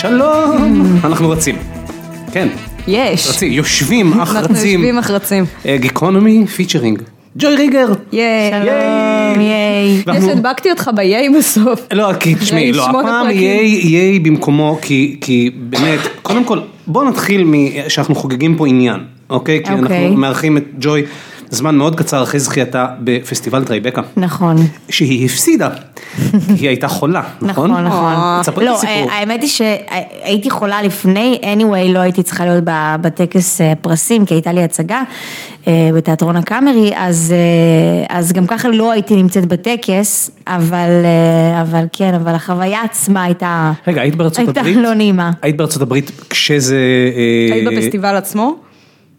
שלום, אנחנו רצים. כן, יש. רצים, יושבים אך אנחנו רצים. יושבים אך רצים. גיקונומי פיצ'רינג. ג'וי ריגר. ייי. שלום, ייי. יש, אנחנו- הדבקתי אותך ביי בסוף. לא, כי תשמעי, לא, הפעם. יהיה יהיה במקומו, כי באמת, קודם כל, בואו נתחיל שאנחנו חוגגים פה עניין, אוקיי? כי אוקיי. אנחנו מארחים את ג'וי זמן מאוד קצר אחרי זכייתה בפסטיבל טרייבקה, נכון, שהיא הפסידה, היא הייתה חולה, נכון? נכון, נכון. תספרי את לא, הסיפור. אה, האמת היא שהייתי חולה לפני, anyway, לא הייתי צריכה להיות ב- בטקס אה, פרסים, כי הייתה לי הצגה אה, בתיאטרון הקאמרי, אז אה, אז גם ככה לא הייתי נמצאת בטקס, אבל אה, אבל כן, אבל החוויה עצמה הייתה רגע, היית בארצות הייתה הברית? לא נעימה. היית בארצות הברית כשזה... אה, היית בפסטיבל עצמו?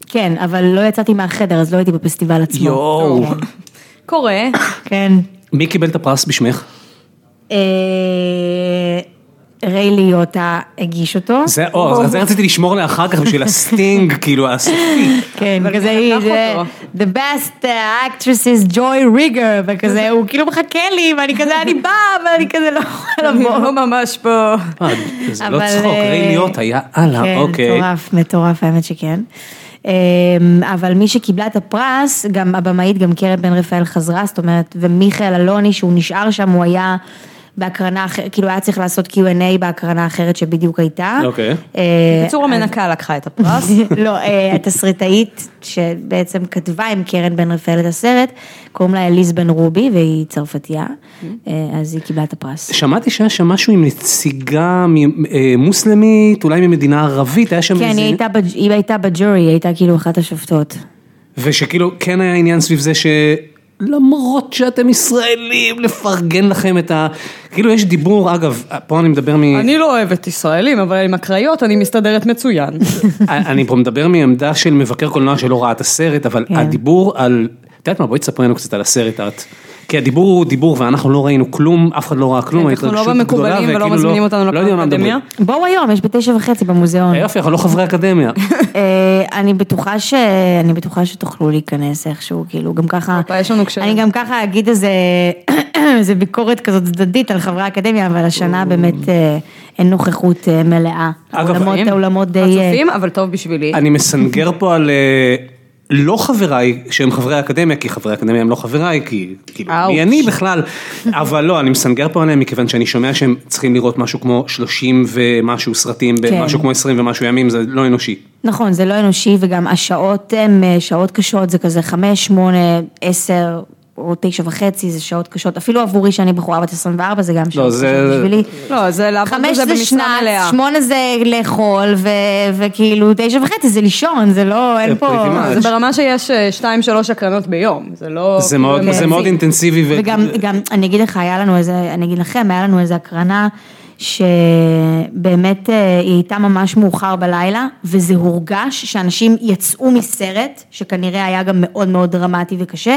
כן, אבל לא יצאתי מהחדר, אז לא הייתי בפסטיבל עצמו. יואו. קורה. כן. מי קיבל את הפרס בשמך? אה, ריי ליוטה הגיש אותו. זה, או, אז זה רציתי לשמור לאחר כך בשביל הסטינג, כאילו, הסופי. כן, אבל כזה מי היא, the best uh, actress is Joy Rigger, וכזה, הוא כאילו מחכה לי, ואני כזה, אני באה, ואני כזה לא יכולה אני לבוא. לא ממש פה. אה, זה לא אבל, צחוק, אה, ראי להיות היה, הלאה, כן, אוקיי. מטורף, מטורף, האמת שכן. אמ, אבל מי שקיבלה את הפרס, גם הבמאית, גם קרן בן רפאל חזרה, זאת אומרת, ומיכאל אלוני, שהוא נשאר שם, הוא היה בהקרנה אחרת, כאילו היה צריך לעשות Q&A בהקרנה אחרת שבדיוק הייתה. אוקיי. אה, בקיצור המנקה לקחה את הפרס. לא, אה, התסריטאית שבעצם כתבה עם קרן בן רפאל את הסרט, קוראים לה אליס בן רובי והיא צרפתייה, אה, אז היא קיבלה את הפרס. שמעתי שהיה שם משהו עם נציגה מוסלמית, אולי ממדינה ערבית, היה שם כן, איזה... היא הייתה בג'- היא הייתה בג'ורי, היא הייתה כאילו אחת השופטות. ושכאילו כן היה עניין סביב זה שלמרות שאתם ישראלים, לפרגן לכם את ה... כאילו יש דיבור, אגב, פה אני מדבר מ... אני לא אוהבת ישראלים, אבל עם הקריות אני מסתדרת מצוין. אני פה מדבר מעמדה של מבקר קולנוע שלא ראה את הסרט, אבל כן. הדיבור על... את יודעת מה, בואי תספרי לנו קצת על הסרט את. כי הדיבור הוא דיבור ואנחנו לא ראינו כלום, אף אחד לא ראה כלום, אנחנו לא במקובלים ולא וכאילו מזמינים אותנו לא. לאקדמיה. בואו היום, יש בתשע וחצי במוזיאון. יופי, אנחנו לא חברי אקדמיה. אה, אני בטוחה ש... אני בטוחה שתוכלו להיכנס איכשהו, כאילו, גם ככה... יש לנו קשרים. אני גם ככה אגיד איזה, איזה ביקורת כזאת צדדית על חברי האקדמיה, אבל השנה באמת אה, אין נוכחות אה, מלאה. אגב, האולמות, די... אה, חצופים, אבל טוב בשבילי. אני מסנגר פה על אה, לא חבריי שהם חברי האקדמיה, כי חברי האקדמיה הם לא חבריי, כי כאילו. מי אני בכלל, אבל לא, אני מסנגר פה עליהם מכיוון שאני שומע שהם צריכים לראות משהו כמו 30 ומשהו סרטים, כן. במשהו כמו 20 ומשהו ימים, זה לא אנושי. נכון, זה לא אנושי, וגם השעות הן אה, שעות קשות, זה כזה חמש, שמונה, עשר, או תשע וחצי, זה שעות קשות, אפילו עבורי שאני בחורה בת 24, זה גם שעות זה- קשות בשבילי. לא, זה לעבוד חמש בזה זה במשרה מלאה. שמונה זה לאכול, ו- וכאילו תשע וחצי זה לישון, זה לא, אין זה פה... זה ברמה שיש אה, שתיים שלוש הקרנות ביום, זה לא... זה מאוד, כאילו, זה הם מאוד. אינטנסיבי. ו- וגם, גם, אני אגיד לך, היה לנו איזה, אני אגיד לכם, היה לנו איזה הקרנה שבאמת אה, היא הייתה ממש מאוחר בלילה, וזה הורגש שאנשים יצאו מסרט, שכנראה היה גם מאוד מאוד דרמטי וקשה,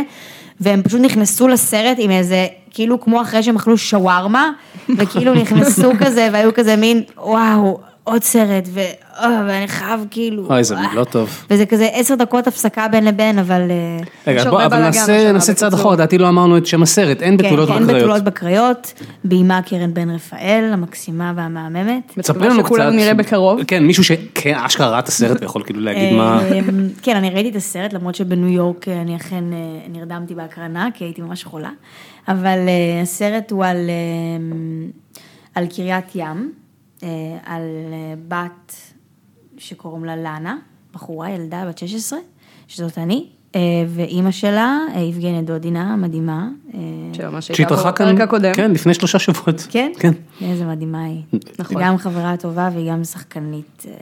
והם פשוט נכנסו לסרט עם איזה, כאילו כמו אחרי שהם אכלו שווארמה, וכאילו נכנסו כזה, והיו כזה מין, וואו, עוד סרט, ו... אה, ואני חייב כאילו... אוי, זה אה. לא טוב. וזה כזה עשר דקות הפסקה בין לבין, אבל... אה, רגע, בוא, אבל נעשה, נעשה צעד. אחורה, לדעתי לא אמרנו את שם הסרט, אין בתולות כן, בקריות. כן, בתולות בקריות, ביימה קרן בן רפאל, המקסימה והמהממת. ספרי לנו קצת. שכולנו נראה בקרוב. כן, מישהו שכן, אשכרה ראה את הסרט ויכול כאילו להגיד מה... אמ, כן, אני ראיתי את הסרט, למרות שבניו יורק אני אכן נרדמתי בהקרנה, כי הייתי ממש חולה, אבל הסרט הוא על, אמ, על קריית ים, על אה, בת שקוראים לה לאנה, בחורה, ילדה בת 16, שזאת אני, אה, ואימא שלה, אה, יבגניה דודינה, המדהימה. אה, שממש הייתה שהתרחקה פה בפרק הקודם. כן, לפני שלושה שבועות. כן? כן. איזה מדהימה היא. נכון. גם חברה טובה והיא גם שחקנית, אה,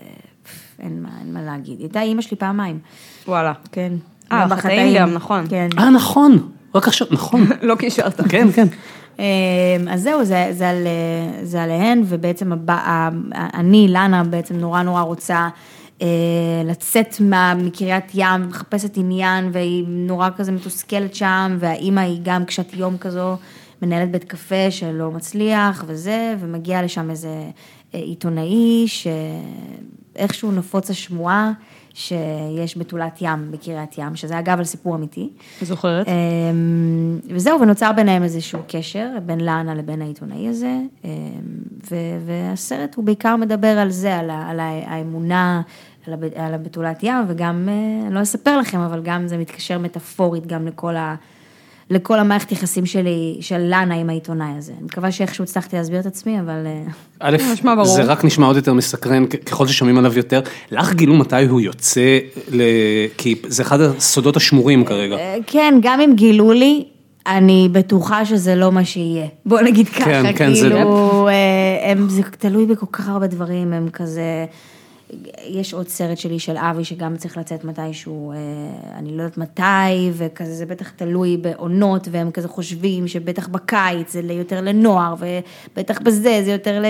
אין מה, אין מה להגיד. היא הייתה אימא שלי פעמיים, וואלה. כן. אה, בחטאים. גם, נכון. כן. אה, נכון, רק עכשיו, נכון. לא קישרת. כן, כן. אה, אז זהו, זה, זה, על, זה עליהן, ובעצם הבא, אני, לנה, בעצם נורא נורא רוצה אה, לצאת מה, מקריית ים, מחפשת עניין, והיא נורא כזה מתוסכלת שם, והאימא היא גם קשת יום כזו, מנהלת בית קפה שלא מצליח וזה, ומגיע לשם איזה אה, עיתונאי, שאיכשהו נפוץ השמועה, שיש בתולת ים בקריית ים, שזה אגב על סיפור אמיתי. זוכרת? אמ, וזהו, ונוצר ביניהם איזשהו קשר, בין לאנה לבין העיתונאי הזה, אמ, והסרט הוא בעיקר מדבר על זה, על, על האמונה, על, הב- על הבתולת ים, וגם, אה, אני לא אספר לכם, אבל גם זה מתקשר מטאפורית גם לכל ה... לכל המערכת יחסים שלי, של לאנה עם העיתונאי הזה. אני מקווה שאיכשהו הצלחתי להסביר את עצמי, אבל... אה, א'. זה רק נשמע עוד יותר מסקרן ככל ששומעים עליו יותר. לך גילו מתי הוא יוצא, ל... כי זה אחד הסודות השמורים כרגע. אה, כן, גם אם גילו לי, אני בטוחה שזה לא מה שיהיה. בוא נגיד ככה, כן, כן, כאילו, אה, הם, זה תלוי בכל כך הרבה דברים, הם כזה... יש עוד סרט שלי של אבי שגם צריך לצאת מתישהו, אה, אני לא יודעת מתי, וכזה זה בטח תלוי בעונות, והם כזה חושבים שבטח בקיץ זה יותר לנוער, ובטח בזה זה יותר ל...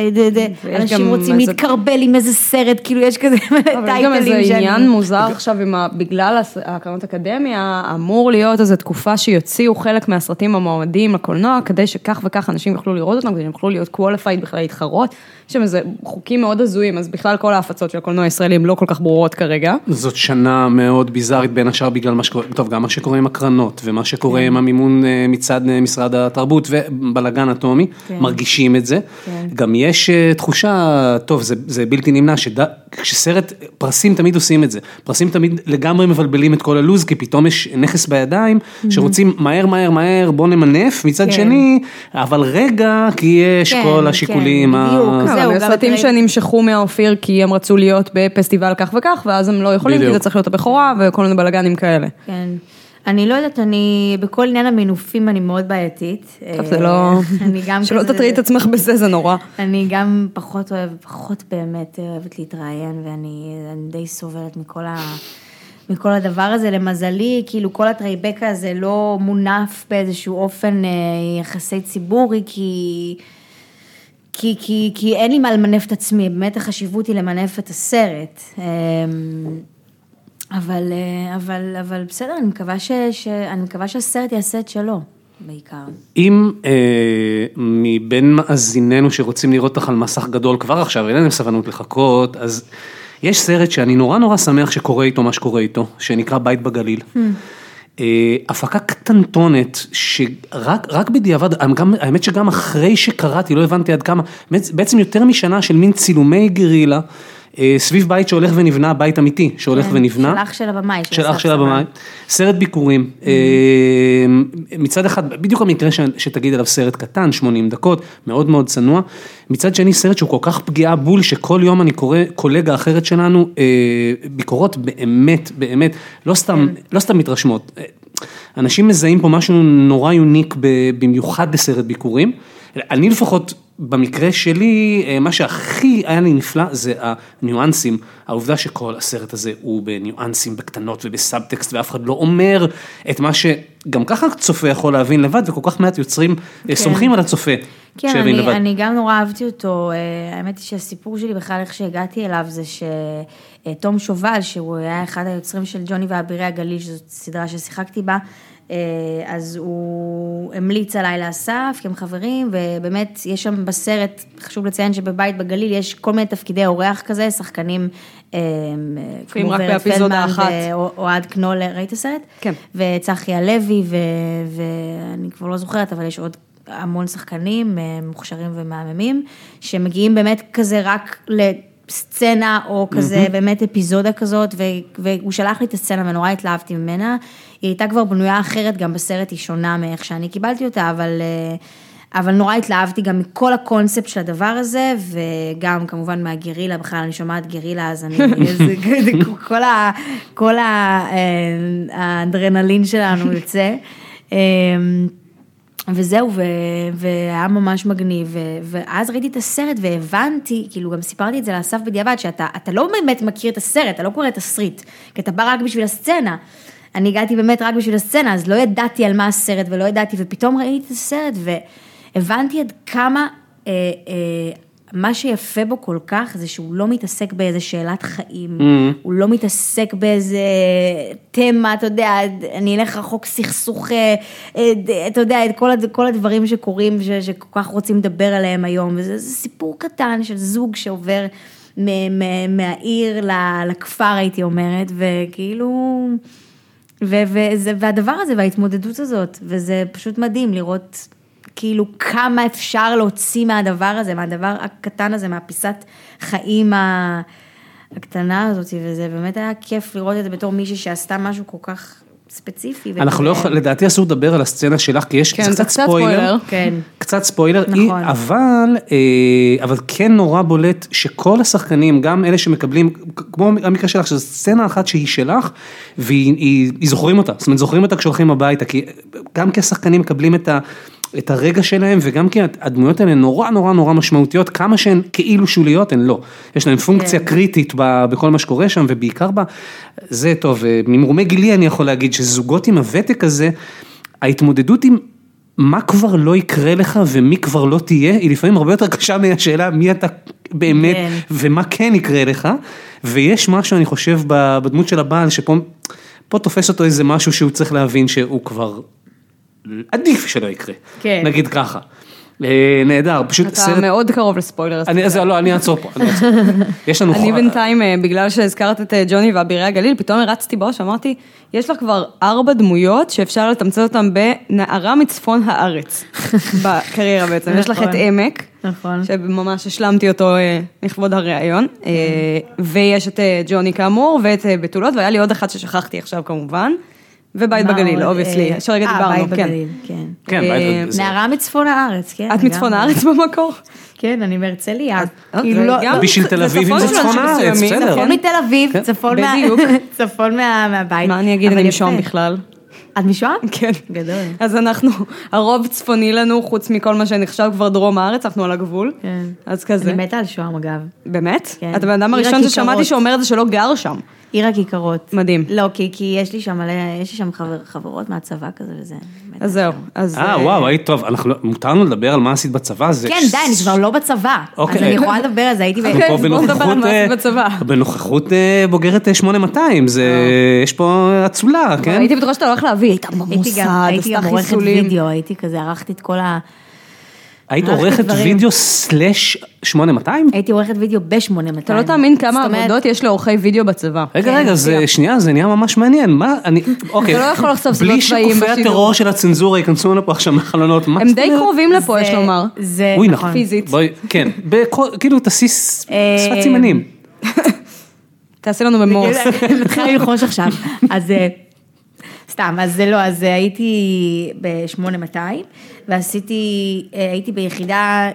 אנשים רוצים איזה- להתקרבל עם איזה סרט, כאילו יש כזה אבל יש גם איזה טייטלים שאני... עניין מוזר עכשיו ה... בגלל הקרנות אקדמיה, אמור להיות איזו תקופה שיוציאו חלק מהסרטים המועמדים לקולנוע, כדי שכך וכך אנשים יוכלו לראות אותם, כדי שהם יוכלו להיות qualified בכלל להתחרות. יש שם איזה חוקים מאוד הזויים, אז בכלל כל ההפצות של הקולנוע הישראלי הן לא כל כך ברורות כרגע. זאת שנה מאוד ביזארית בין השאר בגלל מה שקורה, טוב גם מה שקורה עם הקרנות ומה שקורה עם המימון אה, מצד אה, משרד התרבות ובלאגן אטומי, כן. מרגישים את זה. כן. גם יש אה, תחושה, טוב זה, זה בלתי נמנע, שכשסרט, פרסים תמיד עושים את זה, פרסים תמיד לגמרי מבלבלים את כל הלו"ז כי פתאום יש נכס בידיים שרוצים מהר מהר מהר בוא נמנף, מצד כן. שני, אבל רגע כי יש כן, כל כן, השיקולים. ה- בדיוק. כן, זהו, גם סרטים אתה- שנמשכו מהאופיר כי הם רצו להיות בפסטיבל כך וכך, ואז הם לא יכולים, כי. זה צריך להיות הבכורה וכל מיני בלאגנים כאלה. כן. אני לא יודעת, אני, בכל עניין המינופים אני מאוד בעייתית. טוב, זה אה, לא... אני גם שלא כזה- תטריעי את עצמך בזה, זה נורא. אני גם פחות אוהבת, פחות באמת אוהבת להתראיין, ואני אני די סובלת מכל ה... מכל הדבר הזה, למזלי, כאילו כל הטרייבקה הזה לא מונף באיזשהו אופן אה, יחסי ציבורי, כי, כי, כי, כי אין לי מה למנף את עצמי, באמת החשיבות היא למנף את הסרט. אה, אבל, אה, אבל, אבל בסדר, אני מקווה, ש, ש, אני מקווה שהסרט יעשה את שלו, בעיקר. אם אה, מבין מאזיננו שרוצים לראות אותך על מסך גדול כבר עכשיו, אין להם סבלנות לחכות, אז יש סרט שאני נורא נורא שמח שקורה איתו מה שקורה איתו, שנקרא בית בגליל. אה, הפקה קטנטונת, שרק רק בדיעבד, גם, האמת שגם אחרי שקראתי, לא הבנתי עד כמה, בעצם יותר משנה של מין צילומי גרילה, אה, סביב בית שהולך ונבנה, בית אמיתי שהולך כן, ונבנה. של אח של הבמאי. של אח של. הבמאי, סרט ביקורים, אה, מצד אחד, בדיוק המקרה ש- שתגיד עליו סרט קטן, 80 דקות, מאוד מאוד צנוע, מצד שני סרט שהוא כל כך פגיעה בול, שכל יום אני קורא קולגה אחרת שלנו, אה, ביקורות באמת, באמת, לא סתם, לא סתם מתרשמות, אה, אנשים מזהים פה משהו נורא יוניק במיוחד בסרט ביקורים, אני לפחות, במקרה שלי, אה, מה שהכי היה לי נפלא זה הניואנסים, העובדה שכל הסרט הזה הוא בניואנסים, בקטנות ובסאבטקסט ואף אחד לא אומר את מה שגם ככה צופה יכול להבין לבד וכל כך מעט יוצרים אה, סומכים על הצופה כן, שיבין אני, לבד. אני גם נורא אהבתי אותו, אה, האמת היא שהסיפור שלי בכלל, איך שהגעתי אליו, זה שתום שובל, שהוא היה אחד היוצרים של ג'וני ואבירי הגליל, שזאת סדרה ששיחקתי בה, אז הוא המליץ עליי לאסף, כי הם חברים, ובאמת, יש שם בסרט, חשוב לציין שבבית בגליל יש כל מיני תפקידי אורח כזה, שחקנים אה, כמו רק ורד פלדמן אחת. ואוהד קנולר, ראית הסרט? כן. וצחי הלוי, ו- ואני כבר לא זוכרת, אבל יש עוד המון שחקנים אה, מוכשרים ומהממים, שמגיעים באמת כזה רק לסצנה, או כזה באמת אפיזודה כזאת, ו- והוא שלח לי את הסצנה ונורא התלהבתי ממנה. היא הייתה כבר בנויה אחרת, גם בסרט היא שונה מאיך שאני קיבלתי אותה, אבל... אה, אבל נורא התלהבתי גם מכל הקונספט של הדבר הזה, וגם כמובן מהגרילה, בכלל אני שומעת גרילה, אז אני, זה, זה, כל, ה, כל ה, אה, האדרנלין שלנו יוצא. אה, וזהו, ו, והיה ממש מגניב, ו, ואז ראיתי את הסרט והבנתי, כאילו גם סיפרתי את זה לאסף בדיעבד, שאתה אתה לא באמת מכיר את הסרט, אתה לא קורא תסריט, כי אתה בא רק בשביל הסצנה. אני הגעתי באמת רק בשביל הסצנה, אז לא ידעתי על מה הסרט ולא ידעתי, ופתאום ראיתי את הסרט והבנתי עד כמה אה, אה, מה שיפה בו כל כך זה שהוא לא מתעסק באיזה שאלת חיים, הוא לא מתעסק באיזה תמה, אתה יודע, אני אלך רחוק סכסוך, אה, אה, אתה יודע, את כל, כל הדברים שקורים, ש, שכל כך רוצים לדבר עליהם היום, וזה זה סיפור קטן של זוג שעובר מ- מ- מהעיר לכפר, הייתי אומרת, וכאילו... ו- וזה, והדבר הזה וההתמודדות הזאת, וזה פשוט מדהים לראות כאילו כמה אפשר להוציא מהדבר הזה, מהדבר הקטן הזה, מהפיסת חיים הקטנה הזאת, וזה באמת היה כיף לראות את זה בתור מישהי שעשתה משהו כל כך ספציפי. אנחנו לא יכולים, לדעתי אסור לדבר על הסצנה שלך, כי יש כן, קצת ספוילר. ספוילר. כן. קצת ספוילר, נכון. היא, אבל, אה, אבל כן נורא בולט שכל השחקנים, גם אלה שמקבלים, כמו המקרה שלך, שזו סצנה אחת שהיא שלך, והיא היא, היא זוכרים אותה, זאת אומרת זוכרים אותה כשהולכים הביתה, כי גם כי השחקנים מקבלים את ה... את הרגע שלהם וגם כי הדמויות האלה נורא נורא נורא משמעותיות, כמה שהן כאילו שוליות הן לא. יש להן פונקציה כן. קריטית ב- בכל מה שקורה שם ובעיקר ב... זה טוב, אה, ממרומי גילי אני יכול להגיד שזוגות עם הוותק הזה, ההתמודדות עם מה כבר לא יקרה לך ומי כבר לא תהיה, היא לפעמים הרבה יותר קשה מהשאלה מי אתה באמת כן. ומה כן יקרה לך, ויש משהו אני חושב בדמות של הבעל שפה פה תופס אותו איזה משהו שהוא צריך להבין שהוא כבר עדיף שלא יקרה, כן. נגיד ככה. אה, נהדר, פשוט אתה סרט, מאוד קרוב לספוילר. אני, אז לא, אני אעצור פה, אני אעצור. יש לנו, אני בינתיים, אה, בגלל שהזכרת את אה, ג'וני ואבירי הגליל, פתאום הרצתי בראש, אמרתי, יש לך כבר ארבע דמויות שאפשר לתמצת אותן בנערה מצפון הארץ, בקריירה בעצם. יש לך את נכון. עמק, נכון. שממש השלמתי אותו לכבוד הראיון, אה, ויש את ג'וני כאמור, ואת בתולות, והיה לי עוד אחד ששכחתי עכשיו כמובן, ובית בגליל? אובייסלי, אה, שרגע אה, דיברנו, בית כן. בגליל, כן. כן, אה, נערה מצפון הארץ, כן. את מצפון הארץ במקור? כן, אני מהרצליה. אה, כאילו זה לא, בשביל תל זה אביבים צפון זה של צפון אנשים הארץ, בסדר. צפון מתל אביב, כן. צפון מה- בדיוק. צפון מה- מהבית. מה אני אגיד, אני. משוהם בכלל. את משוהם? כן. גדול. אז אנחנו, הרוב צפוני לנו, חוץ מכל מה שנחשב כבר דרום הארץ, אנחנו על הגבול. כן. אז כזה. אני מתה על שוהם אגב. באמת? כן. אתה הבן אדם הראשון ששמעתי. שאומר את זה שלא גר שם. עיר הכיכרות. מדהים. לא, כי, כי יש לי שם מלא, יש לי שם חבר, חברות מהצבא כזה וזה. אז זהו. אז... אה, וואו, היית טוב, אנחנו, לא- מותר לנו לדבר על מה עשית בצבא? זה כן, די, אני כבר לא בצבא. אז אוקיי. אני יכולה לדבר על זה, הייתי... אנחנו פה בוא נדבר על בנוכחות, מה עשית אה, בצבא. בנוכחות אה, בוגרת אה, 8200, זה, יש פה אצולה, כן? הייתי בטוחה שאתה הולך להביא, היית הייתי במוסד, גם, הייתי עשתה גם עורכת חיסולים. וידאו, הייתי כזה, ערכתי את כל ה... היית עורכת. וידאו סלאש 8200? הייתי עורכת וידאו ב-8200. אתה לא תאמין כמה עבודות יש לעורכי וידאו בצבא. רגע, כן, רגע, זה. שנייה, זה נהיה ממש מעניין, מה, אני, אוקיי. אתה לא יכול לחשוף בלי סודות צבאיים שקופי בשידור. הטרור של הצנזורה ייכנסו לנו פה עכשיו מהחלונות, מה הם די? קרובים לפה, יש לומר. זה, נכון. פיזית. כן, כאילו תסיס אה, שפת סימנים. תעשה לנו במורס. מתחילה ללחוש עכשיו. אז אה, סתם, אז זה לא, אז הייתי ב-8200, ועשיתי, אה, הייתי ביחידה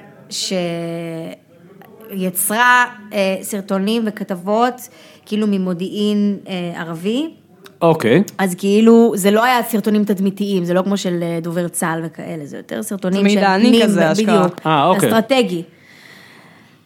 שיצרה אה, סרטונים וכתבות, כאילו ממודיעין אה, ערבי. אוקיי. אז כאילו, זה לא היה סרטונים תדמיתיים, זה לא כמו של דובר צה"ל וכאלה, זה יותר סרטונים של... מידעני כזה, אשכרה. בדיוק. אה, אוקיי. אסטרטגי.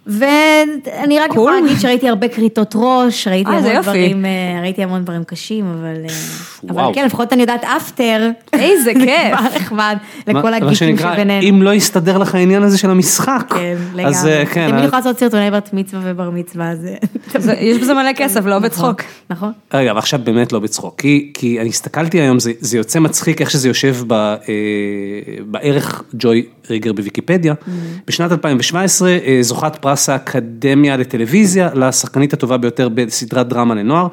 ואני רק. יכולה להגיד שראיתי הרבה כריתות ראש, ראיתי אה, המון. דברים, אה, ראיתי המון דברים קשים, אבל, אה. אבל כן, לפחות אני יודעת אפטר. איזה זה כיף. כבר נחמד לכל הגיקים שבינינו. אם לא יסתדר לך העניין הזה של המשחק, כן, אז לגמרי. כן, תמיד אז- יכולה לעשות סרטוני בת מצווה ובר מצווה, אז... יש בזה מלא כסף, לא בצחוק. נכון. רגע, אבל עכשיו באמת לא בצחוק, כי, אני הסתכלתי היום, זה, יוצא מצחיק איך שזה יושב בערך ג'וי ריגר בוויקיפדיה. בשנת 2017 אה, זוכת פרס האקדמיה לטלוויזיה לשחקנית הטובה ביותר בסדרת דרמה לנוער,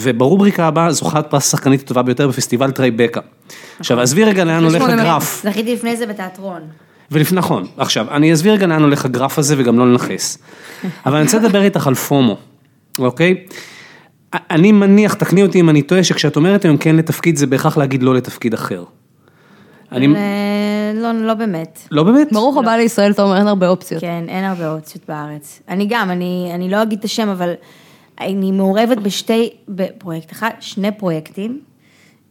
וברובריקה הבאה זוכת פרס השחקנית הטובה ביותר בפסטיבל טרייבקה. עכשיו עזבי רגע לאן הולך הגרף. זכיתי לפני זה בתיאטרון. ולפני, נכון, עכשיו, אני אסביר רגע לאן הולך הגרף הזה וגם לא לנכס. אבל אני רוצה לדבר איתך על FOMO, אוקיי? אני מניח, תקני אותי אם אני טועה, שכשאת אומרת היום כן לתפקיד, זה בהכרח להגיד לא לתפקיד אחר. אני, לא, לא באמת. לא באמת? ברוך הבא לישראל, אתה אומר, אין הרבה אופציות. כן, אין הרבה אופציות בארץ. אני גם, אני, אני לא אגיד את השם, אבל אני מעורבת בשתי, בפרויקט אחד, שני פרויקטים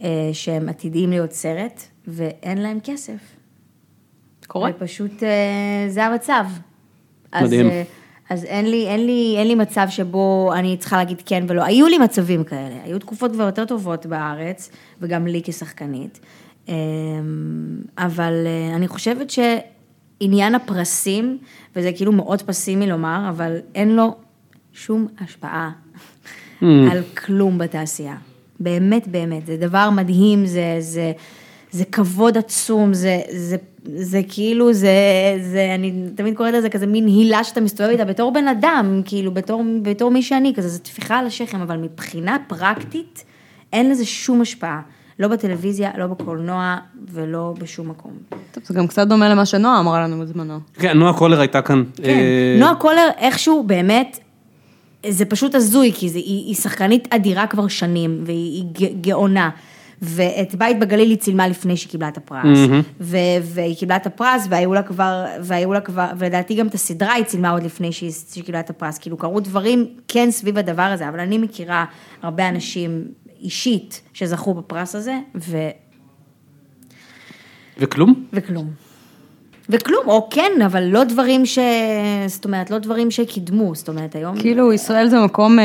אה, שהם עתידיים להיות סרט, ואין להם כסף. קורה. ופשוט אה, זה המצב. אז, מדהים. אה, אז אין לי, אין, לי, אין לי מצב שבו אני צריכה להגיד כן ולא. היו לי מצבים כאלה, היו תקופות כבר יותר טובות בארץ, וגם לי כשחקנית. אה, אבל אה, אני חושבת שעניין הפרסים, וזה כאילו מאוד פסימי לומר, אבל אין לו שום השפעה על כלום בתעשייה. באמת, באמת, זה דבר מדהים, זה, זה זה כבוד עצום, זה, זה, זה כאילו, זה, זה, אני תמיד קוראת לזה כזה מין הילה שאתה מסתובב איתה בתור בן אדם, כאילו בתור, בתור מי שאני, כזה, זה טפיחה על השכם, אבל מבחינה פרקטית, אין לזה שום השפעה. לא בטלוויזיה, לא בקולנוע ולא בשום מקום. טוב, זה גם קצת דומה למה שנועה אמרה לנו בזמנו. כן, נועה קולר הייתה כאן. כן, אה, נועה קולר איכשהו באמת, זה פשוט הזוי, כי זה, היא, היא שחקנית אדירה כבר שנים, והיא ג- גאונה. ואת בית בגליל היא צילמה לפני שהיא קיבלה את הפרס. ו- והיא קיבלה את הפרס, והיו לה כבר, והיו לה כבר, ולדעתי גם את הסדרה היא צילמה עוד לפני שהיא, שהיא קיבלה את הפרס. כאילו קרו דברים כן סביב הדבר הזה, אבל אני מכירה הרבה אנשים אישית שזכו בפרס הזה, ו... וכלום? וכלום. וכלום, או כן, אבל לא דברים ש... זאת אומרת, לא דברים שקידמו, זאת אומרת, היום... כאילו, ישראל זה מקום אה,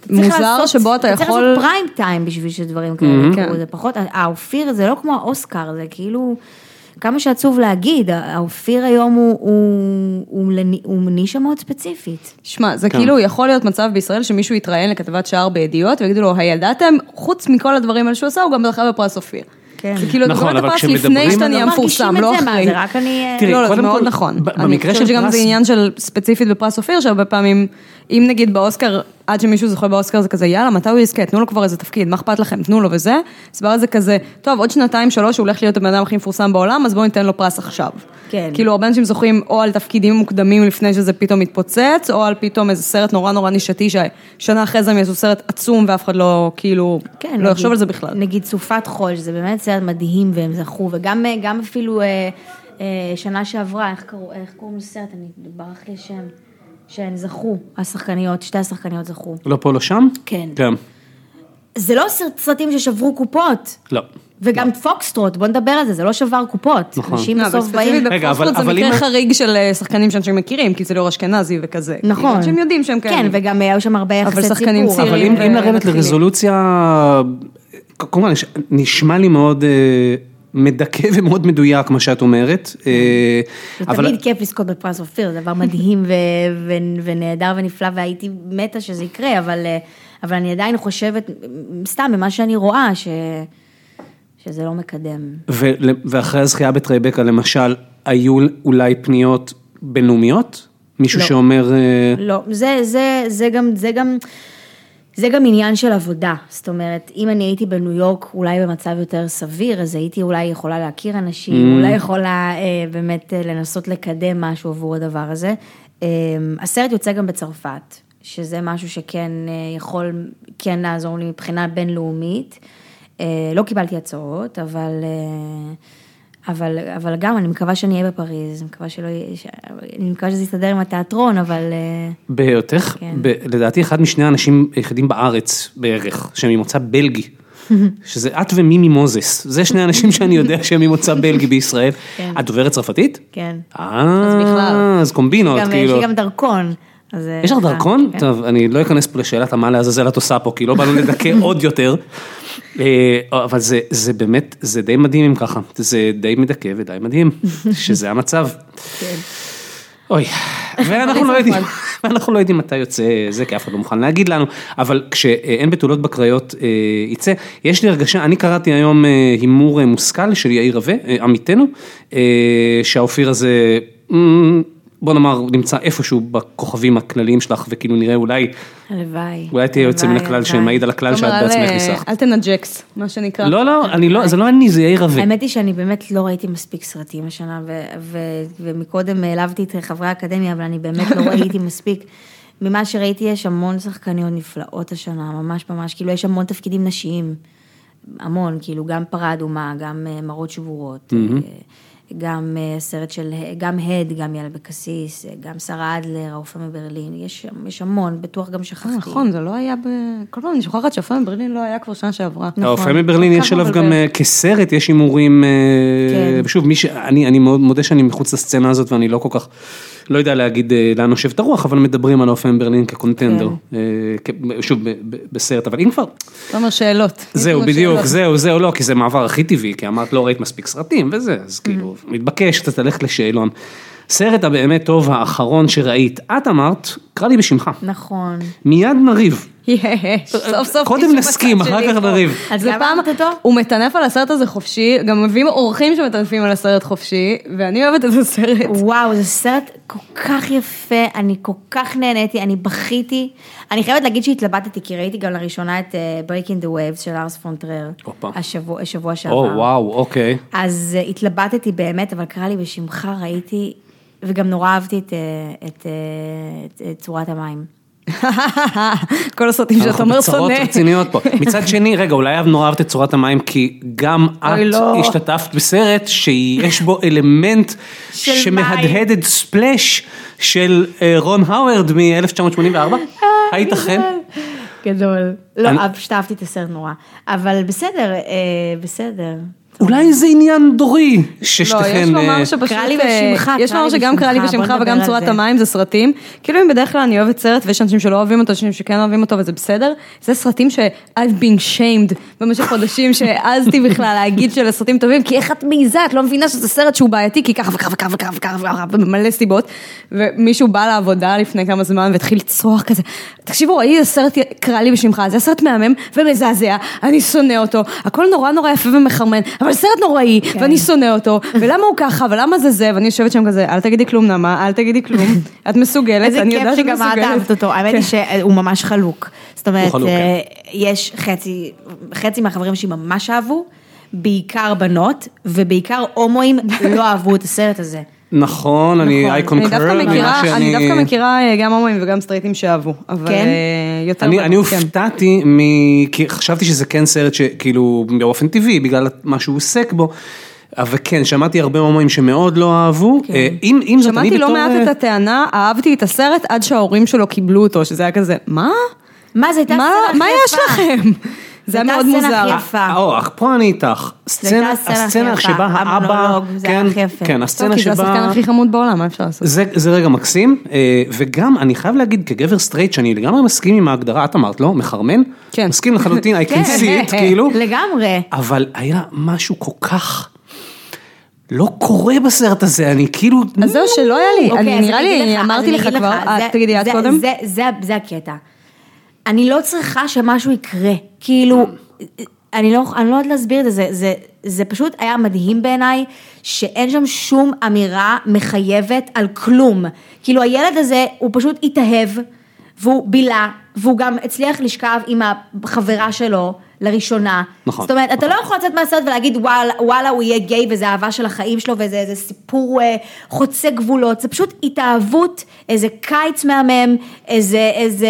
צריך מוזר לעשות- שבו אתה צריך יכול... לעשות פריים טיים בשביל שדברים כאלה. יקרו, זה פחות, האופיר זה לא כמו האוסקר, זה כאילו, כמה שעצוב להגיד, האופיר היום הוא, הוא, הוא, הוא נישה מאוד ספציפית. שמע, זה כן. כאילו יכול להיות מצב בישראל שמישהו יתראיין לכתבת שער בידיעות ויגידו לו, הידעתם, חוץ מכל הדברים האלה שהוא עשה, הוא גם זכה בפרס אופיר. כן. זה כאילו, נכון, אבל כשמדברים- לפני שאתה לא נהיה מרגישים מפורסם, לא אחרי. זה רק אני... תראי, לא, לא, זה קודם מאוד כל, נכון. אני במקרה חושבת של שגם זה עניין של ספציפית בפרס אופיר, שהרבה פעמים, אם נגיד באוסקר, עד שמישהו זוכה באוסקר זה כזה, יאללה, מתי הוא יזכה? תנו לו כבר איזה תפקיד, מה אכפת לכם? תנו לו וזה. הסברה זה כזה, טוב, עוד שנתיים, שלוש, הוא הולך להיות הבן אדם הכי מפורסם בעולם, אז בואו ניתן לו פרס עכשיו. כן. כאילו, הרבה אנשים זוכים או על תפקידים מוקדמים לפני שזה פתאום מתפוצץ, או על פתאום איזה סרט נורא נורא נישתי, ששנה אחרי זה הם יעשו סרט עצום ואף אחד לא, כאילו, כן, לא נגיד- יחשוב על זה בכלל. נגיד סופת חול, שזה באמת סרט מדהים והם זכו, וגם גם אפילו אה, אה, שנה שעברה, איך קוראים לסרט, אני, ברח לי השם, שהן זכו, השחקניות, שתי השחקניות זכו. לא פה, לא שם? כן. כן. זה לא סרט- סרטים ששברו קופות. לא. וגם פוקסטרוט, בוא נדבר על זה, זה לא שבר קופות. נכון. אנשים לא, אבל בסוף באים... רגע, אבל- בפוסט זה אבל מקרה אם- חריג של אה, שחקנים שאנשים מכירים, כי זה ליאור אשכנזי וכזה. נכון. אנשים יודעים שהם כאלה. כן, וגם היו שם הרבה יחסי ציבור. שחקנים צעירים אבל אם, ו- אם לרדת. לרזולוציה, כמובן, נשמע לי מאוד אה, מדכא ומאוד מדויק מה שאת אומרת. אה, זה אבל תמיד כיף לזכות בפרס אופיר, זה דבר מדהים ו- ו- ונהדר ונפלא, והייתי מתה שזה יקרה, אבל, אה, אבל אני עדיין חושבת, סתם ממה שאני רואה, ש... שזה לא מקדם. ול- ואחרי הזכייה בטרייבקה למשל, היו אולי פניות בינלאומיות? מישהו לא. שאומר, אה, לא, זה, זה, זה גם, זה גם, זה גם עניין של עבודה, זאת אומרת, אם אני הייתי בניו יורק אולי במצב יותר סביר, אז הייתי אולי יכולה להכיר אנשים, אולי יכולה אה, באמת אה, לנסות לקדם משהו עבור הדבר הזה. אה, הסרט יוצא גם בצרפת, שזה משהו שכן אה, יכול, כן לעזור לי מבחינה בינלאומית. אה, לא קיבלתי הצעות, אבל... אה, אבל, אבל גם, אני מקווה שאני אהיה בפריז, אני מקווה שלא יהיה, ש... אני מקווה שזה יסתדר עם התיאטרון, אבל... אה, בהיותך, כן. ב- לדעתי אחד משני האנשים היחידים בארץ בערך, שהם ממוצא בלגי, שזה את ומימי מוזס, זה שני אנשים שאני יודע שהם ממוצא בלגי בישראל. כן. את דוברת צרפתית? כן. אה, אז בכלל. אז קומבינות, גם, יש כאילו. לי גם דרכון. אז, אה, יש לך דרכון? כן. טוב, אני לא אכנס פה לשאלת מה לעזאזל את עושה פה, כי לא באנו לדכא עוד יותר. אה, אבל זה, זה באמת, זה די מדהים אם ככה, זה די מדכא ודי מדהים, שזה המצב. כן. אוי, ואנחנו לא יודעים, ואנחנו לא יודעים מתי יוצא זה, כי אף אחד לא מוכן להגיד לנו, אבל כשאין בתולות בקריות אה, יצא, יש לי הרגשה, אני קראתי היום הימור מושכל של יאיר רווה, עמיתנו, שהאופיר הזה, בוא נאמר, נמצא איפשהו בכוכבים הכלליים שלך, וכאילו נראה אולי, הלוואי. אולי תהיה יוצא מן הכלל. שמעיד על הכלל שאת בעצמך ניסחת. אל תנג'קס, מה שנקרא. לא, לא, אני לא, זה לא אני, זה יאיר רווה. האמת היא שאני באמת לא ראיתי מספיק סרטים השנה, ומקודם העלבתי את חברי האקדמיה, אבל אני באמת לא ראיתי מספיק. ממה שראיתי יש המון שחקניות נפלאות השנה, ממש ממש, כאילו יש המון תפקידים נשיים, המון, כאילו גם פרה אדומה, גם אה, מראות שבורות, אה, גם אה, סרט של, גם הד, גם יאללה אבקסיס, אה, גם שרה אדלר, הרופא מברלין, יש, יש המון, בטוח גם שכחתי. אה, נכון, זה לא היה ב... כל פעם אני שוכחת שהפעם בברלין לא היה כבר שנה שעברה. האופה מברלין כל יש עליו. גם כסרט, יש הימורים, כן. ושוב, מי ש... אני אני מודה שאני מחוץ לסצנה הזאת ואני לא כל כך, לא יודע להגיד אה, לאן נושבת הרוח, אבל מדברים על האופה מברלין כקונטנדר, כן. אה, שוב, בסרט, אבל אם כבר, תומר, שאלות. זהו, בדיוק. זהו, זהו, לא, כי זה מעבר הכי טבעי, כי אמרת לא ראית מספיק סרטים וזה, אז כאילו, מתבקש, אתה תלך לשאלון. סרט הבאמת טוב האחרון שראית, את אמרת, קרא לי בשמך, נכון. מיד נריב. יש, סוף סוף קודם נסכים, אחר כך. נריב. אז פעם? הוא מטנף על הסרט הזה חופשי, גם מביאים אורחים שמטנפים על הסרט חופשי, ואני אוהבת את הסרט. וואו, זה סרט כל כך יפה, אני כל כך נהניתי, אני בכיתי. אני חייבת להגיד שהתלבטתי, כי ראיתי גם לראשונה את uh, Breaking the Waves של ארס פונטרר. השבוע, שעבר. או וואו, אוקיי. אז uh, התלבטתי באמת, אבל קרא לי בשמך, ראיתי, וגם נורא אהבתי את צורת המים. כל הסרטים שאתה אנחנו אומר בצרות שונא. רציניות פה. מצד שני, רגע, אולי נורא אהבת את צורת המים, כי גם את לא. השתתפת בסרט שיש בו אלמנט שמהדהד את ספלאש של אה, רון האוורד מ-1984. הייתכן? גדול. לא. פשוט אהבתי את הסרט נורא. אבל בסדר, אה, בסדר. אולי זה עניין דורי לא, יש ששתיכן... לומר אה, שפשוט, קרא לי אה, בשמך, יש לומר שגם קרא לי בשמך, בוא בשמך וגם צורת זה. המים זה סרטים, כאילו אם בדרך כלל אני אוהבת סרט ויש אנשים שלא אוהבים אותו, אנשים שכן אוהבים אותו וזה בסדר, זה סרטים ש- I've been shamed במשך חודשים שהעזתי בכלל להגיד שאלה סרטים טובים, כי איך את מעיזה, את לא מבינה שזה סרט שהוא בעייתי, כי ככה וככה וככה וככה וככה וככה ומלא סיבות, ומישהו בא לעבודה לפני כמה זמן והתחיל לצרוח כזה, תקשיבו, ראי איזה סרט קרא לי בשמך, זה סרט מהמם ומזעזע, אני שונא אותו, הכל נורא נורא יפה ומחרמן, אבל סרט נוראי, ואני שונא אותו, ולמה הוא ככה, ולמה זה זה, ואני יושבת שם כזה, אל תגידי כלום נעמה, אל תגידי כלום, את מסוגלת, איזה אני כיף יודעת שאת שגם את מסוגלת. אהבת אותו, האמת כן. היא שהוא ממש חלוק. זאת אומרת, אה, יש חצי, חצי מהחברים שלי ממש אהבו, בעיקר בנות, ובעיקר הומואים לא אהבו את הסרט הזה. נכון, אני נכון. I concur. אני דווקא מכירה, אה, גם הומואים וגם סטרייטים שאהבו, אבל כן? אה, יותר... אני, כן. הופתעתי. כי חשבתי שזה כן סרט שכאילו באופן טבעי, בגלל מה שהוא עוסק בו, אבל כן, שמעתי הרבה הומואים שמאוד לא אהבו, אה, אם, אם זאת אני שמעתי בתור... לא מעט את הטענה, אהבתי את הסרט עד שההורים שלו קיבלו אותו, שזה היה כזה, מה? מה, זו הייתה מה הסצנה הכי מה יש. לכם? זה היה הייתה מאוד הסצנה מוזר. הכי יפה. אה, או, פה אני איתך. סצנה, הסצנה הכי הסצנה יפה, שבה האבא, זה כן, הכי יפה. כן, הסצנה כי זה השחקן שבה... הכי חמוד בעולם, מה אפשר לעשות? זה, זה רגע מקסים, אה, וגם אני חייב להגיד כגבר סטרייט שאני לגמרי מסכים עם ההגדרה, את אמרת לא? מחרמן? כן. מסכים לחלוטין, I can כן. see it, כאילו. לגמרי. אבל היה משהו כל כך לא קורה בסרט הזה, אני כאילו... אז זהו שלא היה לי, אוקיי, אני אז נראה לי, אמרתי לך כבר, זה- תגידי את זה- קודם? זה- זה- זה הקטע. אני לא צריכה שמשהו יקרה, כאילו, אני לא אני לא יודעת להסביר את זה, זה- זה, זה פשוט היה מדהים בעיניי, שאין שם שום אמירה מחייבת על כלום. כאילו הילד הזה, הוא פשוט התאהב, והוא בילה, והוא גם הצליח לשכב עם החברה שלו לראשונה. נכון. זאת אומרת, אתה לא יכול לצאת מהסרט ולהגיד וואלה, וואלה הוא יהיה גיי וזה אהבה של החיים שלו וזה איזה סיפור אה, חוצה גבולות, זה פשוט התאהבות, איזה קיץ מהמם, איזה, איזה